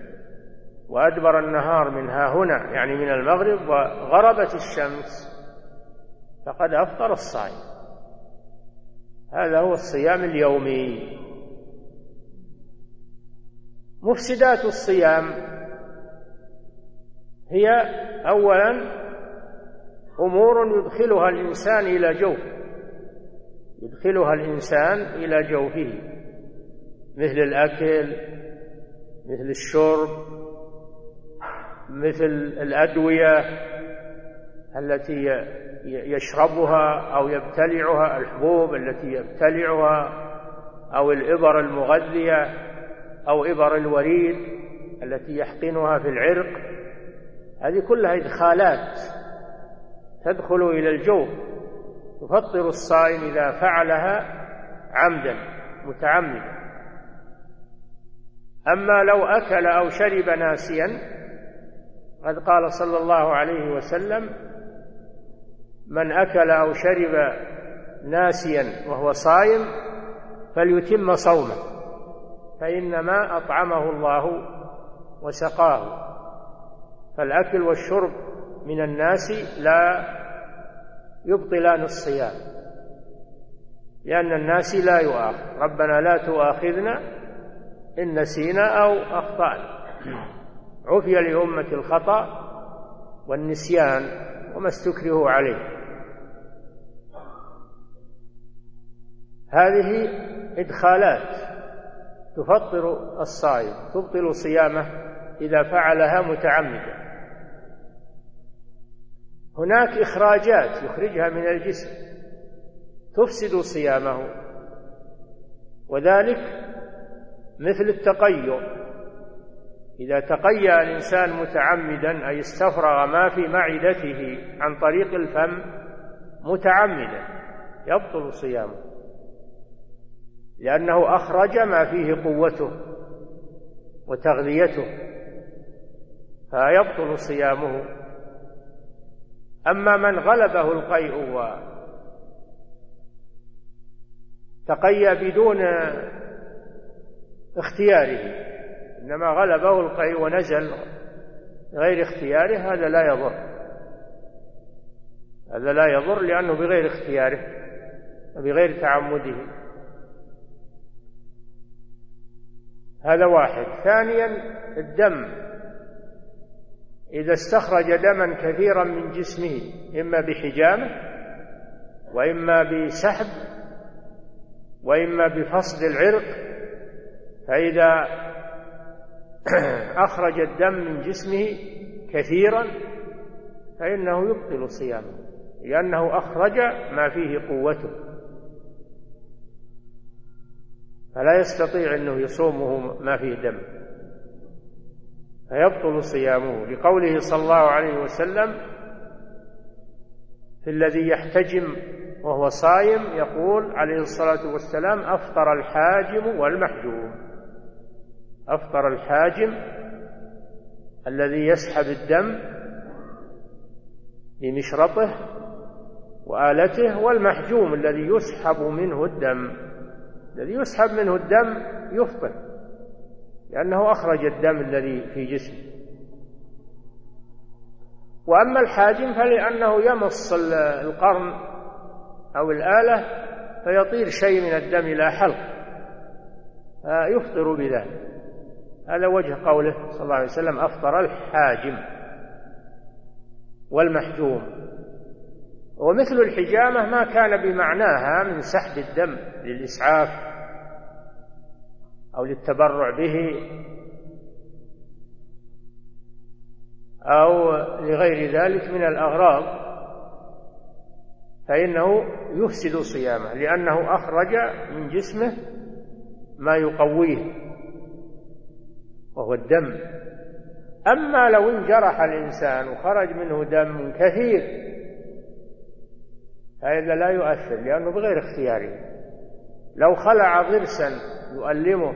وأدبر النهار من ها هنا يعني من المغرب وغربت الشمس. فقد أفطر الصائم. هذا هو الصيام اليومي. مفسدات الصيام هي اولا أمور يدخلها الإنسان إلى جوف يدخلها الإنسان إلى جوفه مثل الأكل مثل الشرب مثل الأدوية التي يشربها أو يبتلعها الحبوب التي يبتلعها أو الإبر المغذية أو إبر الوريد التي يحقنها في العرق. هذه كلها إدخالات تدخل إلى الجوف تفطر الصائم إذا فعلها عمدا متعمدا. أما لو أكل أو شرب ناسيا قد قال صلى الله عليه وسلم من أكل أو شرب ناسيا وهو صائم فليتم صومه فإنما أطعمه الله وسقاه. فالأكل والشرب من الناس لا يبطلان الصيام لأن الناس لا يؤاخذ. ربنا لا تؤاخذنا إن نسينا أو أخطأنا. عفي لأمة الخطأ والنسيان وما استكرهوا عليه. هذه إدخالات تفطر الصائم تبطل صيامه إذا فعلها متعمدا. هناك إخراجات يخرجها من الجسم تفسد صيامه وذلك مثل التقيؤ. إذا تقيأ الإنسان متعمدا أي استفرغ ما في معدته عن طريق الفم متعمدا يبطل صيامه. لأنه أخرج ما فيه قوته وتغذيته فيبطل صيامه. أما من غلبه القيء وتقيأ بدون اختياره إنما غلبه القيء ونزل غير اختياره هذا لا يضر. هذا لا يضر لأنه بغير اختياره وبغير تعمده. هذا واحد. ثانيا الدم. إذا استخرج دما كثيرا من جسمه إما بحجامة وإما بسحب وإما بفصد العرق فإذا أخرج الدم من جسمه كثيرا فإنه يبطل صيامه لأنه أخرج ما فيه قوته. فلا يستطيع أنه يصومه ما فيه دم. فيبطل صيامه. لقوله صلى الله عليه وسلم في الذي يحتجم وهو صايم يقول عليه الصلاة والسلام أفطر الحاجم والمحجوم. أفطر الحاجم الذي يسحب الدم بمشرطه وآلته والمحجوم الذي يسحب منه الدم. الذي يسحب منه الدم يفطر لأنه أخرج الدم الذي في جسمه. وأما الحاجم فلأنه يمص القرن أو الآلة فيطير شيء من الدم إلى حلق فيفطر بذلك. هذا وجه قوله صلى الله عليه وسلم أفطر الحاجم والمحجوم. ومثل الحجامة ما كان بمعناها من سحب الدم للإسعاف أو للتبرع به أو لغير ذلك من الأغراض فإنه يفسد صيامه لأنه أخرج من جسمه ما يقويه. وهو الدم. أما لو انجرح الإنسان وخرج منه دم كثير هذا لا يؤثر لأنه بغير اختياره لو خلع ضرسا يؤلمه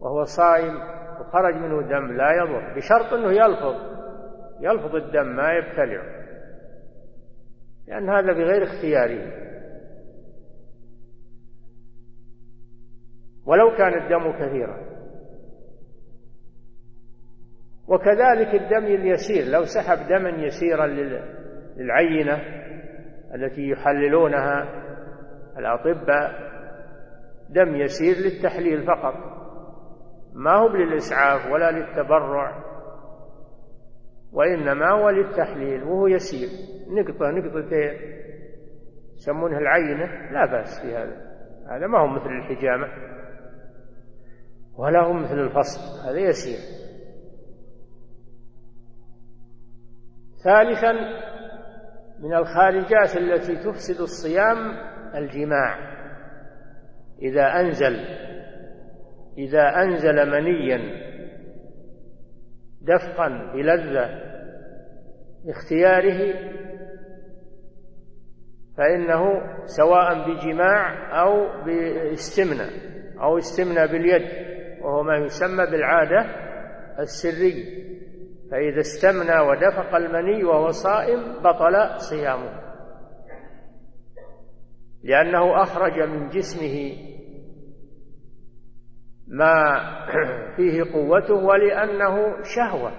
وهو صائم وخرج منه دم لا يضر بشرط أنه يلفظ يلفظ الدم ما يبتلعه. لأن هذا بغير اختياره ولو كان الدم كثيرا. وكذلك الدم اليسير لو سحب دما يسيرا للعينة التي يحللونها الأطباء دم يسير للتحليل فقط. ما هو للإسعاف ولا للتبرع وإنما هو للتحليل وهو يسير. نقطة نقطتين يسمونها العينة لا بأس في هذا. هذا ما هو مثل الحجامة ولا هو مثل الفصل هذا يسير. ثالثا من الخارجات التي تفسد الصيام الجماع. إذا أنزل إذا أنزل منيا دفقا بلذة باختياره فإنه سواء بجماع أو باستمناء أو استمناء باليد وهو ما يسمى بالعادة السرية. فإذا استمنى ودفق المني وهو صائم بطل صيامه. لأنه أخرج من جسمه ما فيه قوته ولأنه شهوة.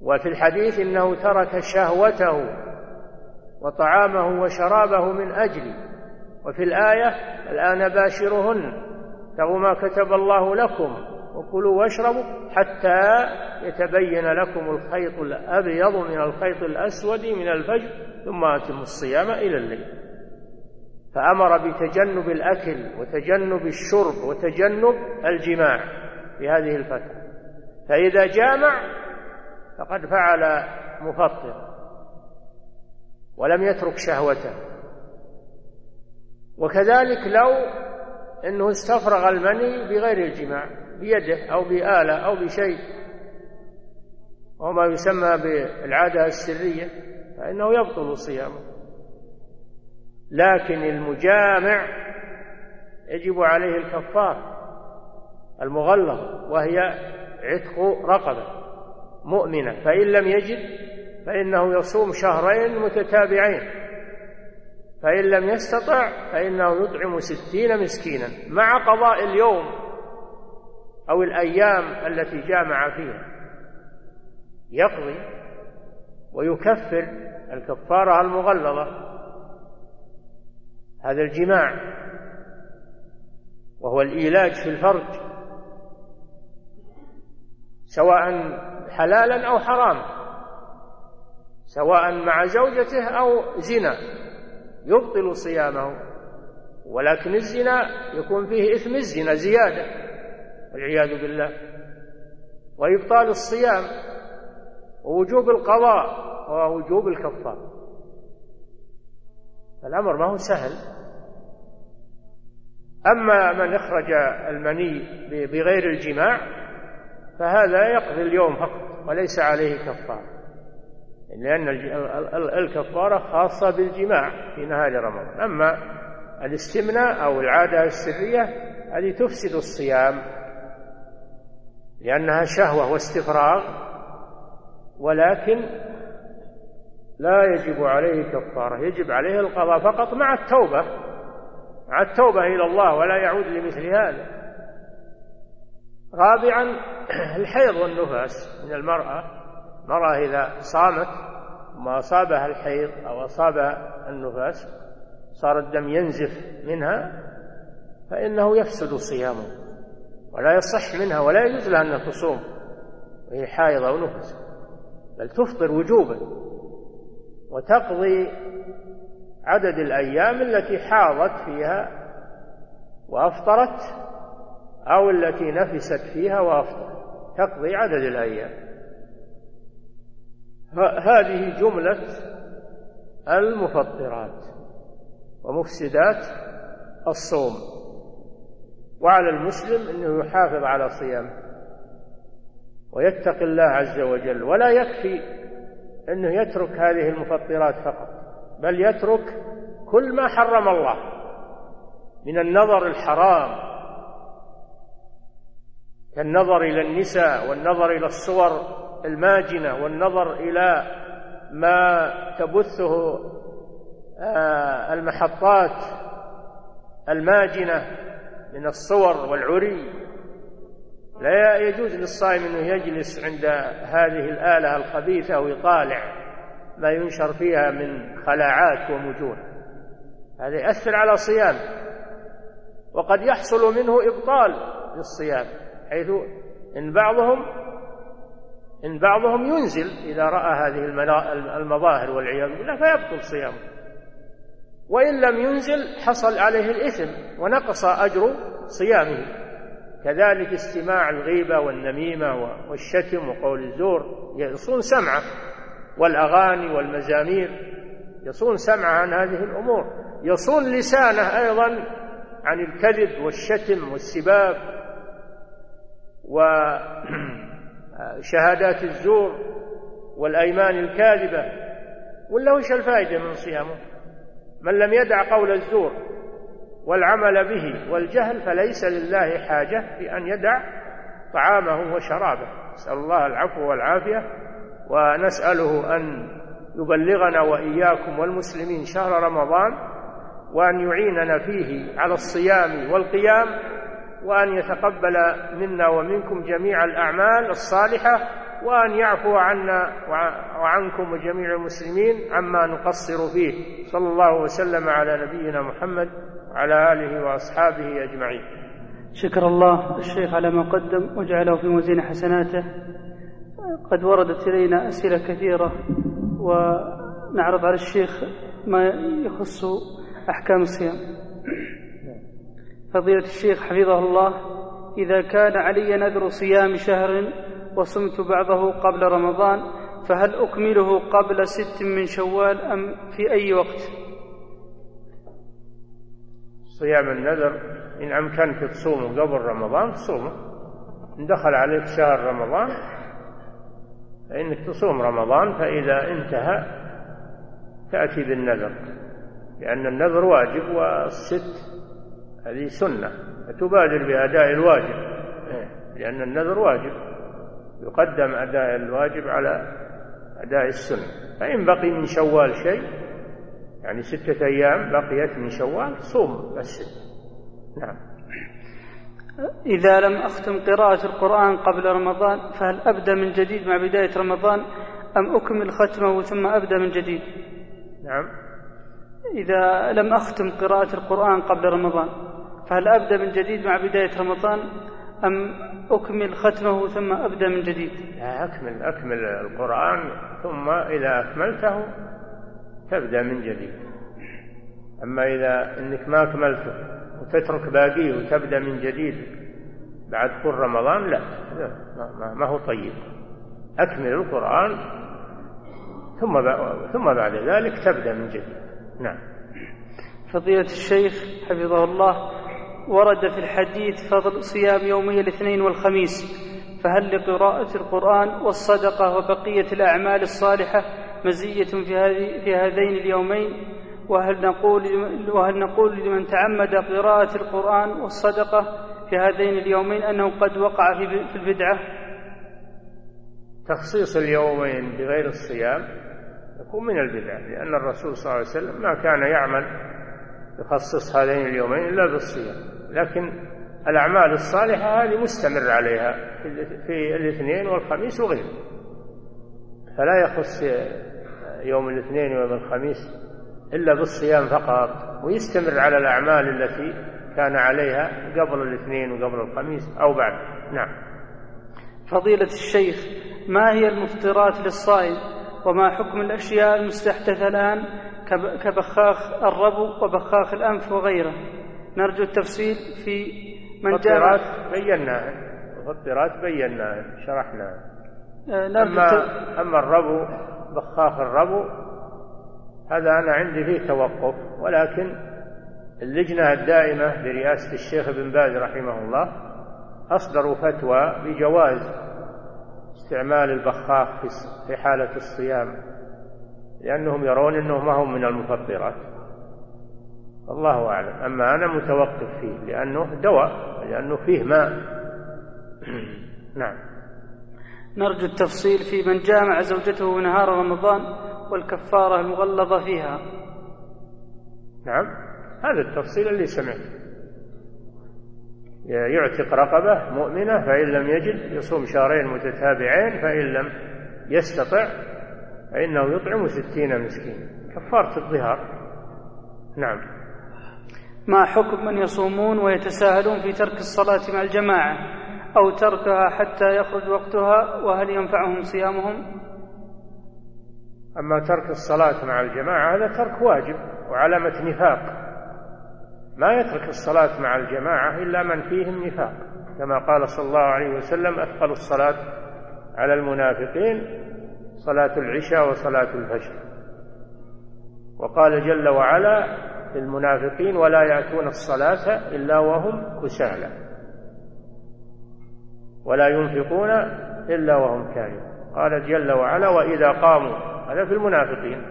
وفي الحديث إنه ترك شهوته وطعامه وشرابه من أجلي وفي الآية الآن باشرهن ابتغوا ما كتب الله لكم. وكلوا واشربوا حتى يتبين لكم الخيط الأبيض من الخيط الأسود من الفجر ثم أتموا الصيام إلى الليل. فأمر بتجنب الأكل وتجنب الشرب وتجنب الجماع في هذه الفترة فإذا جامع فقد فعل مفطر ولم يترك شهوته. وكذلك لو أنه استفرغ المني بغير الجماع بيده أو بآلة أو بشيء وما يسمى بالعادة السرية فإنه يبطل صيامه. لكن المجامع يجب عليه الكفار المغلظ وهي عتق رقبة مؤمنة. فإن لم يجد فإنه يصوم شهرين متتابعين. فإن لم يستطع فإنه يطعم ستين مسكينا. مع قضاء اليوم أو الأيام التي جامع فيها. يقضي ويكفر الكفارة المغلظة. هذا الجماع. وهو الإيلاج في الفرج. سواء حلالا أو حرام سواء مع زوجته أو زنا. يبطل صيامه. ولكن الزنا يكون فيه إثم الزنا زيادة. والعياذ بالله وإبطال الصيام ووجوب القضاء ووجوب الكفارة الأمر ما هو سهل. أما من أخرج المني بغير الجماع فهذا يقضي اليوم فقط وليس عليه كفارة لأن الكفارة خاصة بالجماع في نهار رمضان. أما الاستمناء أو العادة السرية هذه تفسد الصيام. لأنها شهوة واستفراغ ولكن لا يجب عليه كفارة يجب عليه القضاء فقط مع التوبة مع التوبة إلى الله ولا يعود لمثل هذا. رابعا الحيض والنفاس من المرأة المرأة إذا صامت وما أصابها الحيض أو أصابها النفاس صار الدم ينزف منها فإنه يفسد صيامه. ولا يصح منها ولا يجوز لها أن تصوم وهي حائض أو نفس بل تفطر وجوبا وتقضي عدد الأيام التي حاضت فيها وأفطرت أو التي نفست فيها وأفطرت تقضي عدد الأيام. هذه جملة المفطرات ومفسدات الصوم. وعلى المسلم أنه يحافظ على صيامه ويتقي الله عز وجل ولا يكفي أنه يترك هذه المفطرات فقط بل يترك كل ما حرم الله من النظر الحرام كالنظر إلى النساء والنظر إلى الصور الماجنة والنظر إلى ما تبثه آه، المحطات الماجنة من الصور والعري. لا يجوز للصائم انه يجلس عند هذه الآلة الخبيثة ويطالع ما ينشر فيها من خلاعات ومجون. هذا يأثر على صيام وقد يحصل منه إبطال للصيام حيث إن بعضهم إن بعضهم ينزل إذا رأى هذه المظاهر والعياذ بالله فيبطل صيامه. وإن لم ينزل حصل عليه الإثم ونقص أجر صيامه. كذلك استماع الغيبة والنميمة والشتم وقول الزور يصون سمعه والأغاني والمزامير يصون سمعه عن هذه الأمور. يصون لسانه أيضا عن الكذب والشتم والسباب وشهادات الزور والأيمان الكاذبة. ولا وش الفائدة من صيامه؟ من لم يدع قول الزور والعمل به والجهل فليس لله حاجة في أن يدع طعامه وشرابه. نسأل الله العفو والعافية ونسأله أن يبلغنا وإياكم والمسلمين شهر رمضان وأن يعيننا فيه على الصيام والقيام وأن يتقبل منا ومنكم جميع الأعمال الصالحة وأن يعفو عنا وعنكم وجميع المسلمين عما نقصر فيه. صلى الله وسلم على نبينا محمد وعلى آله وأصحابه أجمعين. شكر الله الشيخ على ما قدم وجعله في موزين حسناته. قد وردت إلينا أسئلة كثيرة ونعرض على الشيخ ما يخص أحكام الصيام. فضيلة الشيخ حفظه الله إذا كان علي نذر صيام شهر وصمت بعضه قبل رمضان فهل أكمله قبل ست من شوال أم في أي وقت؟ صيام النذر إن أمكنك تصومه قبل رمضان تصومه. إن دخل عليك شهر رمضان فإنك تصوم رمضان فإذا انتهى تأتي بالنذر. لأن النذر واجب والست هذه سنة فتبادر بأداء الواجب. إيه، لأن النذر واجب. يقدم أداء الواجب على أداء السنة. فإن بقي من شوال شيء يعني ستة أيام بقيت من شوال صوم الست نعم. إذا لم أختم قراءة القرآن قبل رمضان فهل أبدأ من جديد مع بداية رمضان أم أكمل ختمه ثم أبدأ من جديد؟ نعم. إذا لم أختم قراءة القرآن قبل رمضان فهل أبدأ من جديد مع بداية رمضان أم أكمل ختمه ثم أبدأ من جديد؟ لا أكمل أكمل القرآن ثم إذا أكملته تبدأ من جديد. أما إذا أنك ما أكملته وتترك باقيه وتبدأ من جديد بعد كل رمضان لا, لا ما هو طيب. أكمل القرآن ثم ثم بعد ذلك تبدأ من جديد. نعم. فضيلة الشيخ حفظه الله ورد في الحديث فضل صيام يومي الاثنين والخميس فهل لقراءة القرآن والصدقة وبقية الأعمال الصالحة مزية في, في هذين اليومين وهل نقول وهل نقول لمن تعمد قراءة القرآن والصدقة في هذين اليومين أنه قد وقع في البدعة؟ تخصيص اليومين بغير الصيام يكون من البدع لأن الرسول صلى الله عليه وسلم ما كان يعمل يخصص هذين اليومين إلا بالصيام لكن الأعمال الصالحة هذه مستمر عليها في الاثنين والخميس وغيره. فلا يخص يوم الاثنين ويوم الخميس إلا بالصيام فقط ويستمر على الأعمال التي كان عليها قبل الاثنين وقبل الخميس أو بعد. نعم. فضيلة الشيخ ما هي المفطرات للصائم؟ وما حكم الأشياء المستحدثة الآن كبخاخ الربو وبخاخ الأنف وغيره؟ نرجو التفصيل في من جاء بيناها. مفطرات بيناها شرحناها. آه، أما, أما الربو بخاخ الربو هذا أنا عندي فيه توقف. ولكن اللجنة الدائمة برئاسة الشيخ ابن باز رحمه الله أصدروا فتوى بجواز استعمال البخاخ في حالة الصيام لأنهم يرون أنه ما هو من المفطرات الله أعلم. أما أنا متوقف فيه لأنه دواء لأنه فيه ماء. نعم. نرجو التفصيل في من جامع زوجته نهار رمضان والكفارة المغلظة فيها. نعم. هذا التفصيل اللي سمعته. يعتق رقبة مؤمنة فإن لم يجد يصوم شهرين متتابعين فإن لم يستطع فإنه يطعم ستين مسكين كفارة الظهار. نعم. ما حكم من يصومون ويتساهلون في ترك الصلاة مع الجماعة أو تركها حتى يخرج وقتها وهل ينفعهم صيامهم؟ أما ترك الصلاة مع الجماعة هذا ترك واجب وعلامة نفاق. ما يترك الصلاة مع الجماعة إلا من فيهم نفاق. كما قال صلى الله عليه وسلم أثقل الصلاة على المنافقين صلاة العشاء وصلاة الفجر. وقال جل وعلا للمنافقين ولا يأتون الصلاة إلا وهم كسالى. ولا ينفقون إلا وهم كارهون قال جل وعلا وإذا قاموا هذا في المنافقين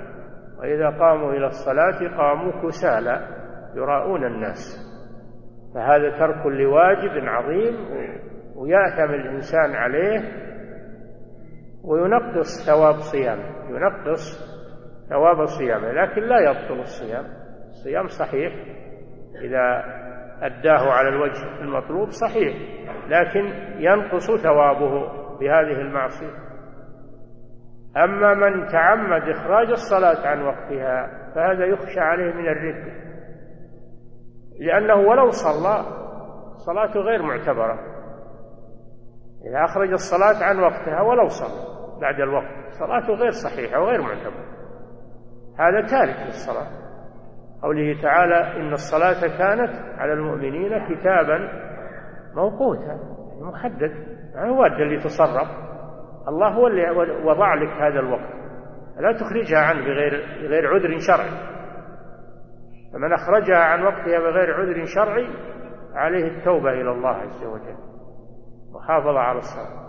وإذا قاموا إلى الصلاة قاموا كسالى يراءون الناس. فهذا ترك لواجب عظيم ويأثم الإنسان عليه وينقص ثواب صيامه ينقص ثواب صيامه لكن لا يبطل الصيام. الصيام صحيح إذا أداه على الوجه المطلوب صحيح لكن ينقص ثوابه بهذه المعصية. أما من تعمد إخراج الصلاة عن وقتها فهذا يخشى عليه من الردة لأنه ولو صلى صلاته غير معتبرة. إذا أخرج الصلاة عن وقتها ولو صلى بعد الوقت صلاته غير صحيحة وغير معتبرة. هذا تارك للصلاة. قوله تعالى إن الصلاة كانت على المؤمنين كتابا موقوتا محدد ما هو اللي يتصرف الله هو اللي وضع لك هذا الوقت. لا تخرجها عنه بغير بغير عذر شرعي. فمن أخرجها عن وقتها بغير عذر شرعي عليه التوبة إلى الله عز وجل. وحافظ على الصلاة.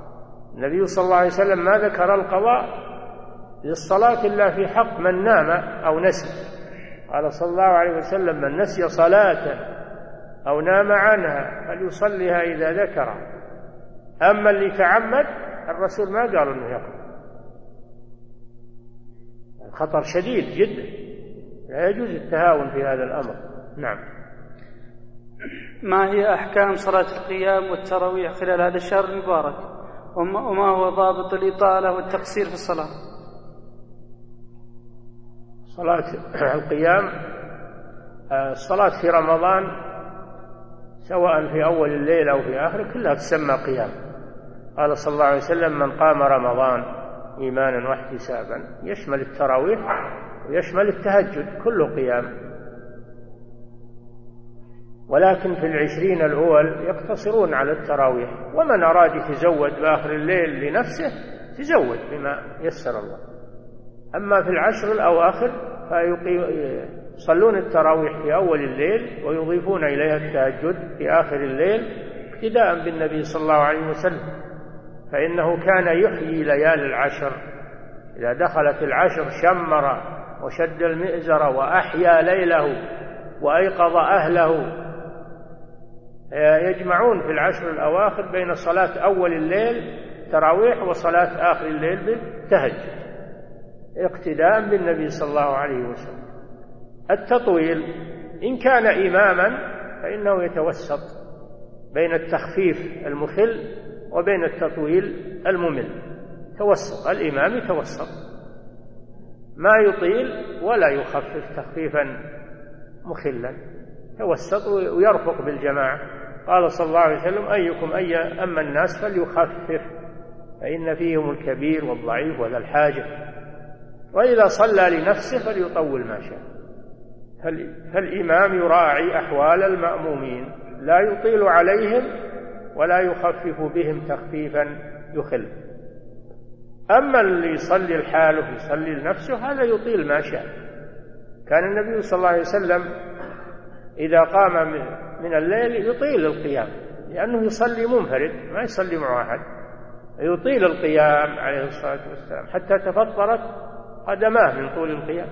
النبي صلى الله عليه وسلم ما ذكر القضاء للصلاة إلا في حق من نام أو نسي. قال صلى الله عليه وسلم من نسي صلاة أو نام عنها فليصليها إذا ذكر. أما اللي تعمد الرسول ما قال أنه يقضي الخطر شديد جدا. لا يجوز التهاون في هذا الأمر. نعم. ما هي أحكام صلاة القيام والتراويح خلال هذا الشهر المبارك؟ وما هو ضابط الإطالة والتقصير في الصلاة؟ صلاة القيام آه، الصلاة في رمضان سواء في أول الليل أو في آخره كلها تسمى قيام. قال صلى الله عليه وسلم من قام رمضان إيمانا واحتسابا يشمل التراويح ويشمل التهجد كله قيام. ولكن في العشرين الأول يقتصرون على التراويح ومن أراد يتزود بآخر الليل لنفسه تزود بما يسر الله. أما في العشر الأواخر فيصلون التراويح في أول الليل ويضيفون إليها التهجد في آخر الليل اقتداء بالنبي صلى الله عليه وسلم. فإنه كان يحيي ليالي العشر. إذا دخلت العشر شمر وشد المئزر وأحيا ليله وأيقظ أهله. يجمعون في العشر الأواخر بين صلاة أول الليل تراويح وصلاة آخر الليل بالتهجد. اقتداء بالنبي صلى الله عليه وسلم. التطويل إن كان إماما فإنه يتوسط بين التخفيف المخل وبين التطويل الممل. توسط الإمام يتوسط. ما يطيل ولا يخفف تخفيفا مخلا. توسط ويرفق بالجماعة. قال صلى الله عليه وسلم أيكم أي أما الناس فليخفف فإن فيهم الكبير والضعيف وذا الحاجة. وإذا صلى لنفسه فليطول ما شاء. فالإمام يراعي أحوال المأمومين. لا يطيل عليهم ولا يخفف بهم تخفيفا يخل. أما اللي يصلي لحاله يصلي لنفسه هذا يطيل ما شاء. كان النبي صلى الله عليه وسلم إذا قام من الليل يطيل القيام لأنه يصلي منفرد ما يصلي مع أحد. يطيل القيام عليه الصلاة والسلام حتى تفطرت قدماه من طول القيام.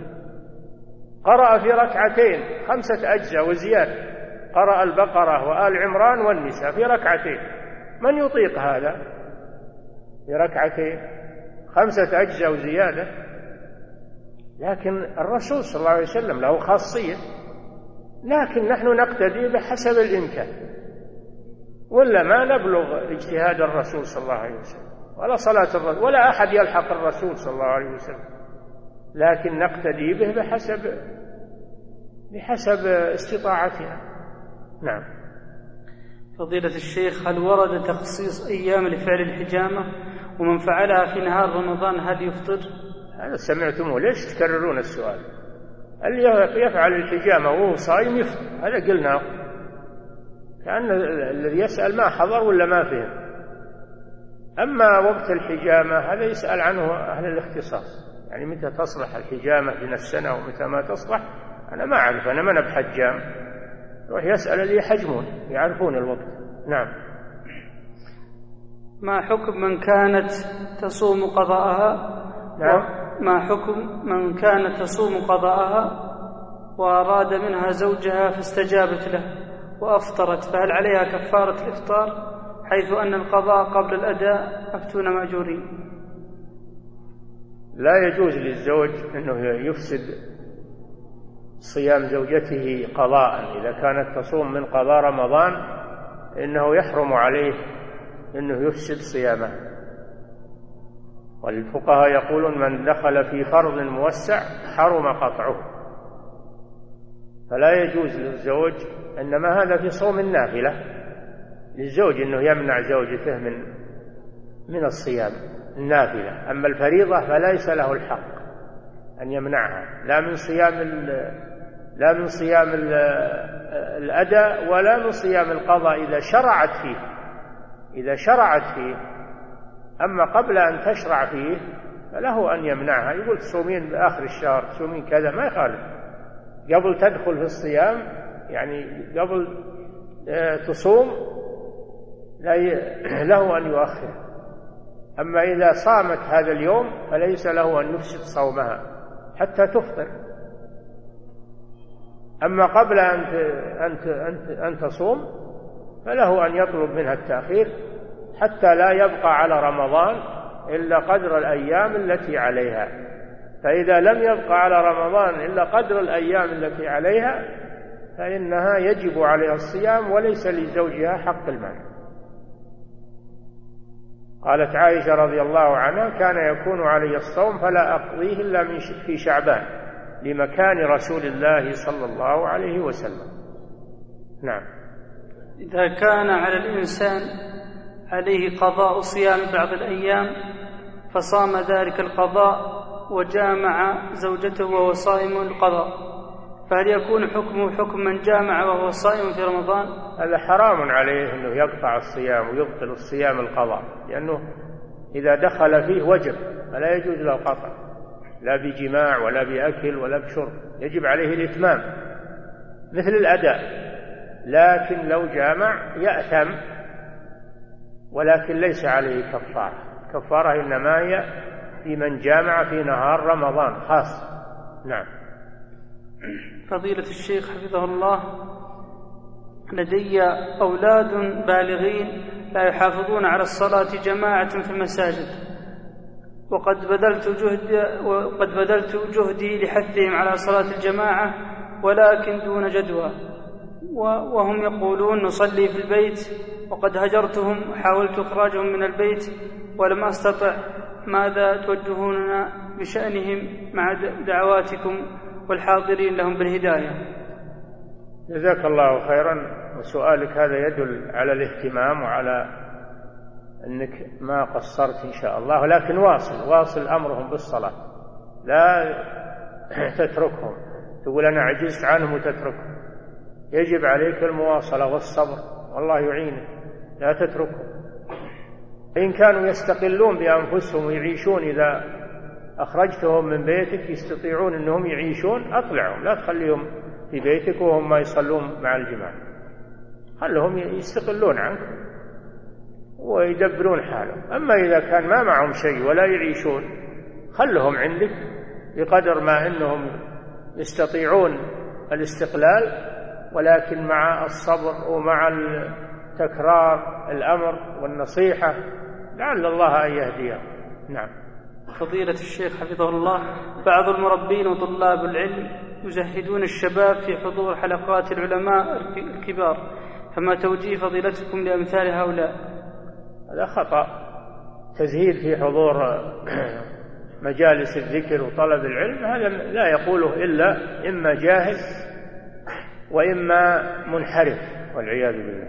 قرأ في ركعتين خمسة أجزاء وزيادة قرأ البقرة وآل عمران والنساء في ركعتين. من يطيق هذا؟ في ركعتين خمسة أجزاء وزيادة. لكن الرسول صلى الله عليه وسلم له خاصية. لكن نحن نقتدي بحسب الإمكان. ولا ما نبلغ اجتهاد الرسول صلى الله عليه وسلم. ولا صلاة الرسول. ولا أحد يلحق الرسول صلى الله عليه وسلم. لكن نقتدي به بحسب بحسب استطاعتنا. نعم. فضيلة الشيخ هل ورد تخصيص أيام لفعل الحجامة ومن فعلها في نهار رمضان هل يفطر؟ هذا سمعتموه. ليش تكررون السؤال؟ اللي يفعل الحجامة وهو صايم يفطر؟ هذا قلناه كأن الذي يسأل ما حضر ولا ما فهم. أما وقت الحجامة هذا يسأل عنه أهل الاختصاص. يعني متى تصلح الحجامة من السنة ومتى ما تصلح أنا ما أعرف أنا ما بحجام يروح يسأل اللي يحجمون يعرفون الوقت. نعم. ما حكم من كانت تصوم قضاءها؟ نعم. ما حكم من كانت تصوم قضاءها وأراد منها زوجها فاستجابت له وأفطرت فهل عليها كفارة الإفطار؟ حيث أن القضاء قبل الأداء أفتون مأجورين. لا يجوز للزوج أنه يفسد صيام زوجته قضاء. إذا كانت تصوم من قضاء رمضان إنه يحرم عليه أنه يفسد صيامه. والفقهاء يقولون من دخل في فرض موسع حرم قطعه. فلا يجوز للزوج إنما هذا في صوم النافلة. للزوج أنه يمنع زوجته من من الصيام. النافلة. أما الفريضة فليس له الحق أن يمنعها. لا من صيام لا من صيام الأداء ولا من صيام القضاء إذا شرعت فيه. إذا شرعت فيه. أما قبل أن تشرع فيه فله أن يمنعها. يقول تصومين بآخر الشهر تصومين كذا ما يخالف. قبل تدخل في الصيام يعني قبل آه، تصوم له أن يؤخر. أما إذا صامت هذا اليوم فليس له أن يفسد صومها حتى تفطر. أما قبل أن أن أن تصوم فله أن يطلب منها التأخير حتى لا يبقى على رمضان إلا قدر الأيام التي عليها. فإذا لم يبقى على رمضان إلا قدر الأيام التي عليها فإنها يجب عليها الصيام وليس لزوجها حق المال. قالت عائشة رضي الله عنها كان يكون علي الصوم فلا أقضيه إلا في شعبان لمكان رسول الله صلى الله عليه وسلم. نعم. إذا كان على الإنسان عليه قضاء صيام بعض الأيام فصام ذلك القضاء وجامع زوجته وهو صائم القضاء فهل يكون حكمه حكم من جامع وهو صائم في رمضان؟ هذا حرام عليه إنه يقطع الصيام ويبطل الصيام القضاء لأنه إذا دخل فيه وجب فلا يجوز له القطع لا بجماع ولا بأكل ولا بشرب يجب عليه الإتمام مثل الأداء. لكن لو جامع يأثم ولكن ليس عليه كفارة. كفارة إنما هي في من جامع في نهار رمضان خاص. نعم. فضيلة الشيخ حفظه الله لدي أولاد بالغين لا يحافظون على الصلاة جماعة في المساجد وقد بذلت جهد وقد بذلت جهدي لحثهم على صلاة الجماعة ولكن دون جدوى وهم يقولون نصلي في البيت وقد هجرتهم وحاولت إخراجهم من البيت ولم أستطع ماذا توجهوننا بشأنهم مع دعواتكم؟ والحاضرين لهم بالهداية. جزاك الله خيرا. وسؤالك هذا يدل على الاهتمام وعلى أنك ما قصرت إن شاء الله لكن واصل واصل أمرهم بالصلاة. لا تتركهم. تقول أنا عجزت عنهم وتتركهم. يجب عليك المواصلة والصبر والله يعينك. لا تتركهم. إن كانوا يستقلون بأنفسهم ويعيشون إذا أخرجتهم من بيتك يستطيعون أنهم يعيشون أطلعهم لا تخليهم في بيتك وهم ما يصلون مع الجماعة. خلهم يستقلون عنك ويدبرون حالهم. أما إذا كان ما معهم شيء ولا يعيشون خلهم عندك بقدر ما أنهم يستطيعون الاستقلال ولكن مع الصبر ومع تكرار الأمر والنصيحة لعل الله أن يهديهم. نعم. فضيلة الشيخ حفظه الله بعض المربين وطلاب العلم يزهدون الشباب في حضور حلقات العلماء الكبار فما توجيه فضيلتكم لأمثال هؤلاء؟ هذا خطأ. تزهيد في حضور مجالس الذكر وطلب العلم هذا لا يقوله إلا إما جاهل وإما منحرف والعياذ بالله.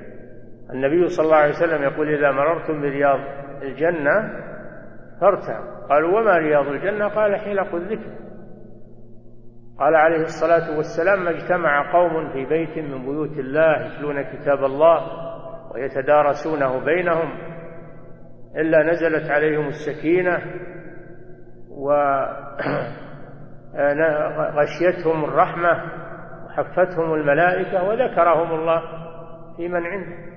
النبي صلى الله عليه وسلم يقول إذا مررتم برياض الجنة فارتعوا قالوا وما رياض الجنة؟ قال حلق الذكر قال عليه الصلاة والسلام ما اجتمع قوم في بيت من بيوت الله يتلون كتاب الله ويتدارسونه بينهم إلا نزلت عليهم السكينة وغشيتهم الرحمة وحفتهم الملائكة وذكرهم الله في من عنده.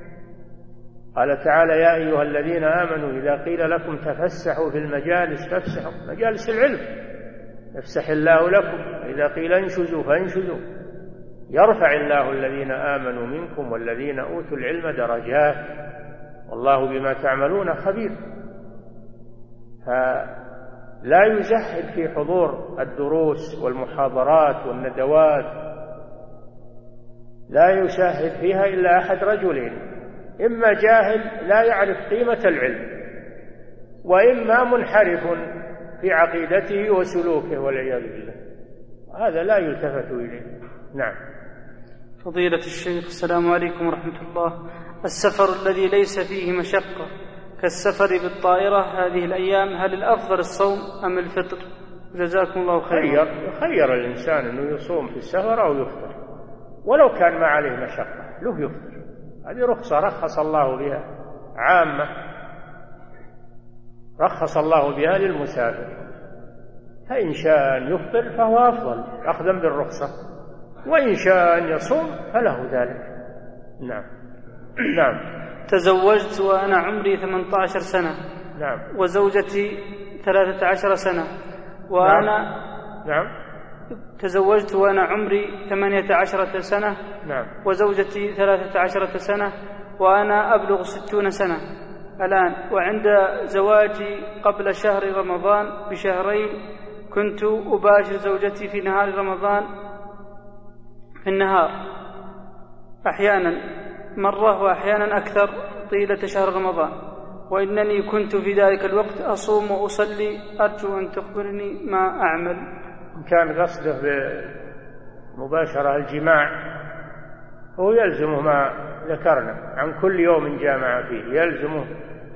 قال تعالى يا أيها الذين آمنوا إذا قيل لكم تفسحوا في المجالس فافسحوا. مجالس العلم. يفسح الله لكم. إذا قيل انشزوا فانشزوا. يرفع الله الذين آمنوا منكم والذين أوتوا العلم درجات. والله بما تعملون خبير. فلا يزهد في حضور الدروس والمحاضرات والندوات. لا يشاهد فيها إلا أحد رجلين. إما جاهل لا يعرف قيمة العلم وإما منحرف في عقيدته وسلوكه والعياذ بالله. هذا لا يلتفت إليه. نعم. فضيلة الشيخ السلام عليكم ورحمة الله. السفر الذي ليس فيه مشقة كالسفر بالطائرة هذه الأيام هل الأفضل الصوم أم الفطر؟ جزاكم الله خيرا. خير خير الإنسان أنه يصوم في السفر أو يفطر ولو كان ما عليه مشقة له يفطر. هذه رخصة رخص الله بها عامة رخص الله بها للمسافر. فإن شاء أن يفطر فهو أفضل أخذا بالرخصة. وإن شاء أن يصوم فله ذلك. نعم. نعم. تزوجت وأنا عمري 18 سنة. نعم. وزوجتي 13 سنة. وأنا نعم, نعم. تزوجت وأنا عمري 18 سنة نعم. وزوجتي 13 سنة وأنا أبلغ 60 سنة. الآن وعند زواجي قبل شهر رمضان بشهرين كنت أباشر زوجتي في نهار رمضان في النهار. أحيانا مرة وأحيانا أكثر طيلة شهر رمضان. وإنني كنت في ذلك الوقت أصوم وأصلي أرجو أن تخبرني ما أعمل. إن كان قصده بمباشرة الجماع هو يلزمه ما ذكرنا عن كل يوم جامع فيه يلزمه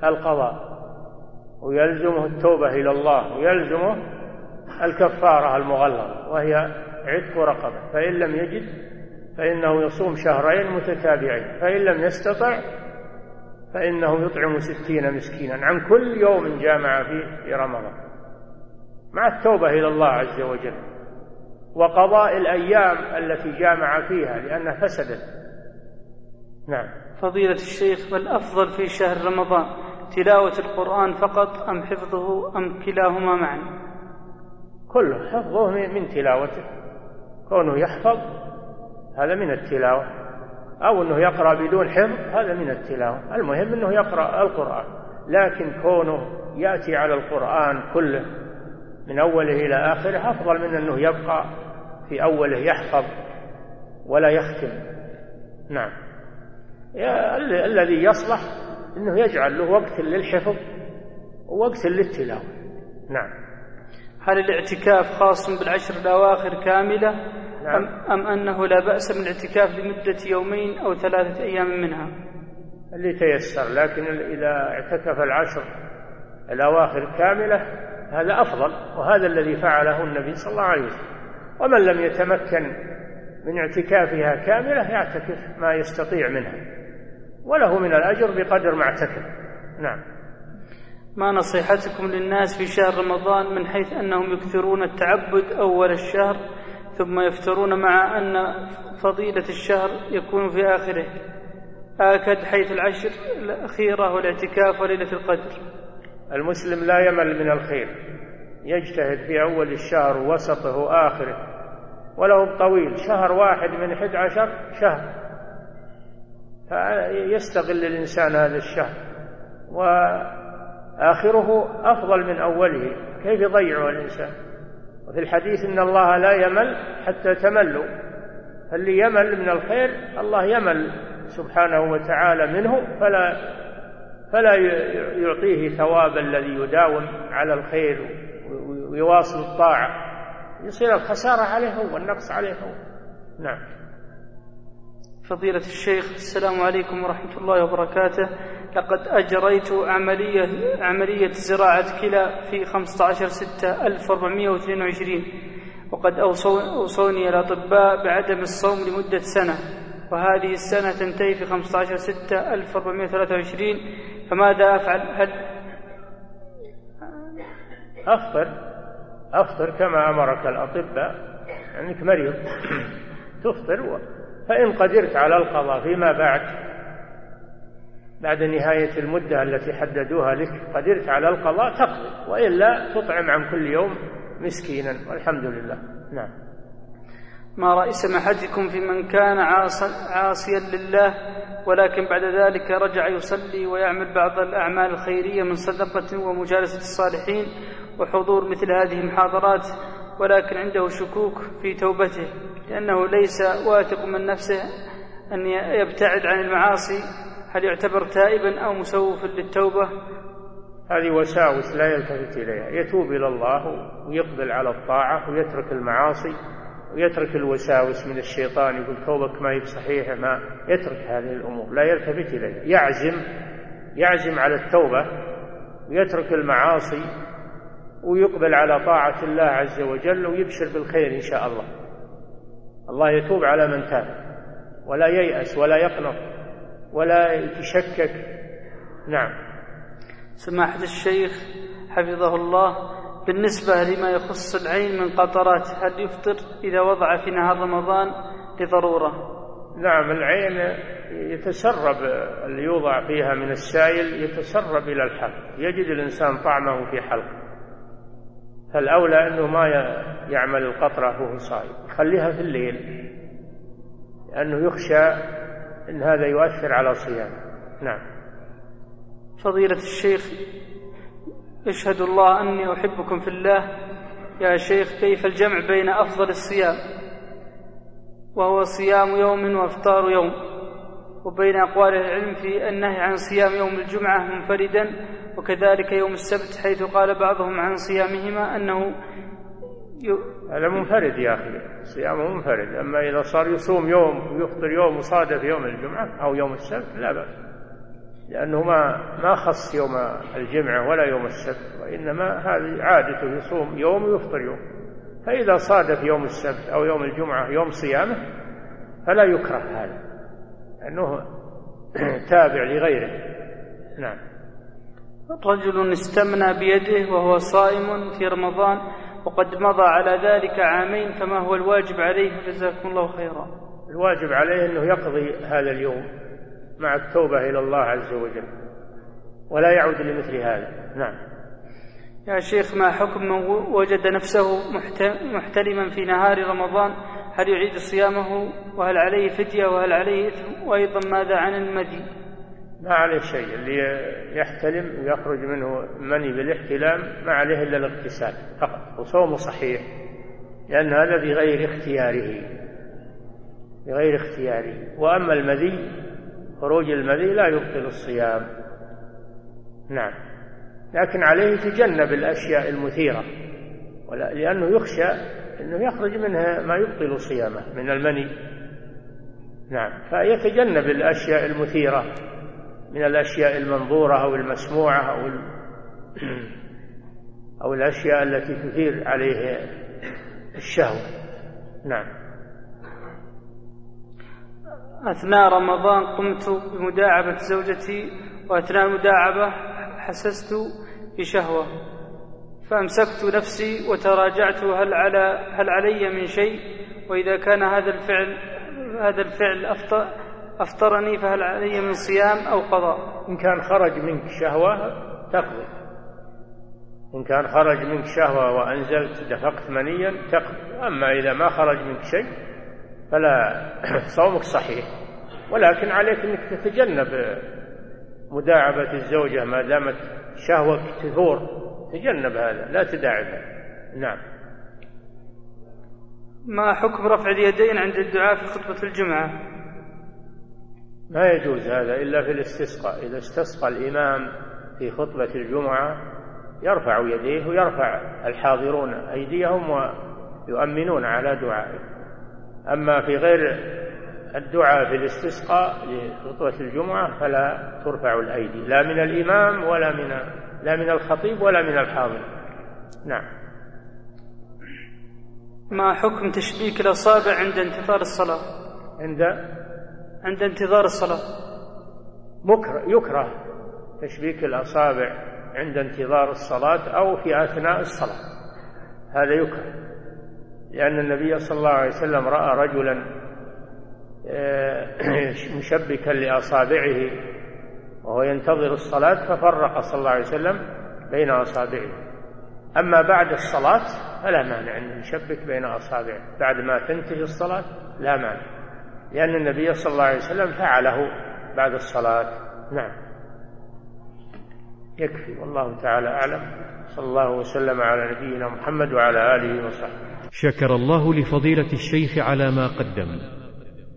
القضاء ويلزمه التوبة إلى الله ويلزمه الكفارة المغلظة وهي عتق رقبة فإن لم يجد فإنه يصوم شهرين متتابعين فإن لم يستطع فإنه يطعم ستين مسكينا عن كل يوم جامع فيه في رمضان. مع التوبة إلى الله عز وجل وقضاء الأيام التي جامع فيها لأنها فسدت. نعم. فضيلة الشيخ والأفضل في شهر رمضان تلاوة القرآن فقط أم حفظه أم كلاهما معا؟ كله حفظه من تلاوته. كونه يحفظ هذا من التلاوة. أو أنه يقرأ بدون حفظ هذا من التلاوة. المهم أنه يقرأ القرآن. لكن كونه يأتي على القرآن كله من أوله إلى آخره أفضل من أنه يبقى في أوله يحفظ ولا يختم. نعم. الذي يصلح أنه يجعل له وقت للحفظ ووقت للتلاوة. نعم. هل الاعتكاف خاص بالعشر الأواخر كاملة؟ نعم. أم, أنه لا بأس من الاعتكاف لمدة يومين أو ثلاثة أيام منها؟ اللي تيسر لكن إذا اعتكف العشر الأواخر كاملة هذا أفضل وهذا الذي فعله النبي صلى الله عليه وسلم. ومن لم يتمكن من اعتكافها كاملة يعتكف ما يستطيع منها وله من الأجر بقدر ما اعتكف. نعم. ما نصيحتكم للناس في شهر رمضان من حيث أنهم يكثرون التعبد أول الشهر ثم يفترون مع أن فضيلة الشهر يكون في آخره. آكد حيث العشر الأخيرة والاعتكاف وليلة القدر. المسلم لا يمل من الخير. يجتهد في أول الشهر ووسطه وآخره. ولو طويل شهر واحد من أحد عشر شهر. فيستغل الإنسان هذا الشهر. وآخره أفضل من أوله. كيف يضيعه الإنسان؟ وفي الحديث إن الله لا يمل حتى تملوا. فاللي يمل من الخير الله يمل سبحانه وتعالى منه فلا فلا يعطيه ثواب الذي يداوم على الخير ويواصل الطاعة. يصير الخسارة عليه هو والنقص عليه هو. نعم. فضيلة الشيخ السلام عليكم ورحمة الله وبركاته. لقد أجريت عملية عملية زراعة كلى في 15 6 1422 وقد أوصوني الأطباء بعدم الصوم لمدة سنة وهذه السنة تنتهي في 15 6 1423 فماذا أفعل؟ هل أفطر. أفطر كما أمرك الأطباء. أنك مريض. تفطر فإن قدرت على القضاء فيما بعد. بعد نهاية المدة التي حددوها لك قدرت على القضاء تقضي. وإلا تطعم عن كل يوم مسكينا. والحمد لله. نعم. ما رأي سماحتكم في من كان عاصيا لله ولكن بعد ذلك رجع يصلي ويعمل بعض الأعمال الخيرية من صدقة ومجالسة الصالحين وحضور مثل هذه المحاضرات ولكن عنده شكوك في توبته لأنه ليس واثق من نفسه أن يبتعد عن المعاصي. هل يعتبر تائبا أو مسوفا للتوبة؟ هذه وساوس لا يلتفت إليها. يتوب إلى الله ويقبل على الطاعة ويترك المعاصي. ويترك الوساوس من الشيطان يقول توبك ما هي بصحيحة ما يترك هذه الأمور لا يلتفت إليها يعزم يعزم على التوبة ويترك المعاصي ويقبل على طاعة الله عز وجل ويبشر بالخير إن شاء الله. الله يتوب على من تاب ولا ييأس ولا يقنط ولا يتشكك. نعم. سماحة الشيخ حفظه الله بالنسبة لما يخص العين من قطرات هل يفطر إذا وضع في نهار رمضان؟ لضرورة. نعم العين يتسرب اللي يوضع فيها من السائل يتسرب إلى الحلق يجد الإنسان طعمه في حلقه فالأولى أنه ما يعمل القطرة وهو صائم يخليها في الليل لأنه يخشى أن هذا يؤثر على صيامه. نعم. فضيلة الشيخ يشهد الله أني أحبكم في الله. يا شيخ كيف الجمع بين أفضل الصيام؟ وهو صيام يوم وافطار يوم. وبين أقوال العلم في النهي عن صيام يوم الجمعة منفردا وكذلك يوم السبت حيث قال بعضهم عن صيامهما أنه ي... هذا منفرد يا أخي. صيامه منفرد. أما إذا صار يصوم يوم ويفطر يوم وصادف يوم الجمعة أو يوم السبت لا بأس. لأنه ما ما خص يوم الجمعة ولا يوم السبت وإنما هذه عادته يصوم يوم ويفطر يوم. فإذا صادف يوم السبت أو يوم الجمعة يوم صيامه فلا يكره هذا لأنه تابع لغيره. نعم. رجل استمنى بيده وهو صائم في رمضان وقد مضى على ذلك عامين فما هو الواجب عليه؟ جزاكم الله خيرا. الواجب عليه أنه يقضي هذا اليوم. مع التوبة إلى الله عز وجل. ولا يعود لمثل هذا. نعم. يا شيخ ما حكم من وجد نفسه محتلما في نهار رمضان؟ هل يعيد صيامه؟ وهل عليه فدية؟ وهل عليه إثم؟ وأيضا ماذا عن المدي ما عليه شيء. اللي يحتلم ويخرج منه مني بالاحتلام ما عليه إلا الاغتسال فقط. وصومه صحيح لأن هذا بغير اختياره. بغير اختياره. وأما المذي خروج المذي لا يبطل الصيام. نعم. لكن عليه يتجنب الأشياء المثيرة لأنه يخشى أنه يخرج منها ما يبطل صيامه من المني. نعم. فيتجنب الأشياء المثيرة من الأشياء المنظورة أو المسموعة أو أو الأشياء التي تثير عليه الشهوة. نعم. أثناء رمضان قمت بمداعبة زوجتي وأثناء المداعبة حسست بشهوة فأمسكت نفسي وتراجعت هل على هل علي من شيء؟ وإذا كان هذا الفعل هذا الفعل أفطر أفطرني فهل علي من صيام أو قضاء؟ إن كان خرج منك شهوة تقضي. إن كان خرج منك شهوة وأنزلت دفقت منيا تقضي. أما إذا ما خرج منك شيء فلا صومك صحيح. ولكن عليك أنك تتجنب مداعبة الزوجة ما دامت شهوة تثور. تجنب هذا لا تداعبها نعم. ما حكم رفع اليدين عند الدعاء في خطبة الجمعة؟ ما يجوز هذا إلا في الاستسقاء. إذا استسقى الإمام في خطبة الجمعة يرفع يديه ويرفع الحاضرون أيديهم ويؤمنون على دعائه. أما في غير الدعاء في الاستسقاء لخطبة الجمعة فلا ترفع الأيدي لا من الإمام ولا من لا من الخطيب ولا من الحاضر. نعم. ما حكم تشبيك الأصابع عند انتظار الصلاة؟ عند؟ عند انتظار الصلاة. مكره يكره تشبيك الأصابع عند انتظار الصلاة أو في أثناء الصلاة. هذا يكره. لأن النبي صلى الله عليه وسلم رأى رجلا آه، مشبكا لأصابعه وهو ينتظر الصلاة ففرق صلى الله عليه وسلم بين أصابعه. أما بعد الصلاة فلا مانع أن يشبك بين أصابعه. بعد ما تنتهي الصلاة لا مانع لأن النبي صلى الله عليه وسلم فعله بعد الصلاة. نعم. يكفي والله تعالى أعلم. صلى الله وسلم على نبينا محمد وعلى آله وصحبه. شكر الله لفضيلة الشيخ على ما قدم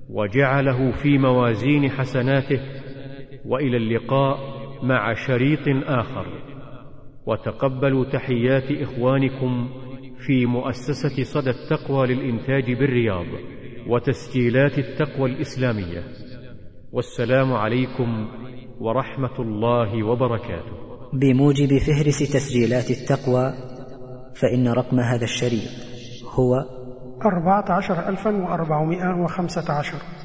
وجعله في موازين حسناته وإلى اللقاء مع شريط آخر. وتقبلوا تحيات إخوانكم في مؤسسة صدى التقوى للإنتاج بالرياض وتسجيلات التقوى الإسلامية. والسلام عليكم ورحمة الله وبركاته. بموجب فهرس تسجيلات التقوى فإن رقم هذا الشريط هو 14415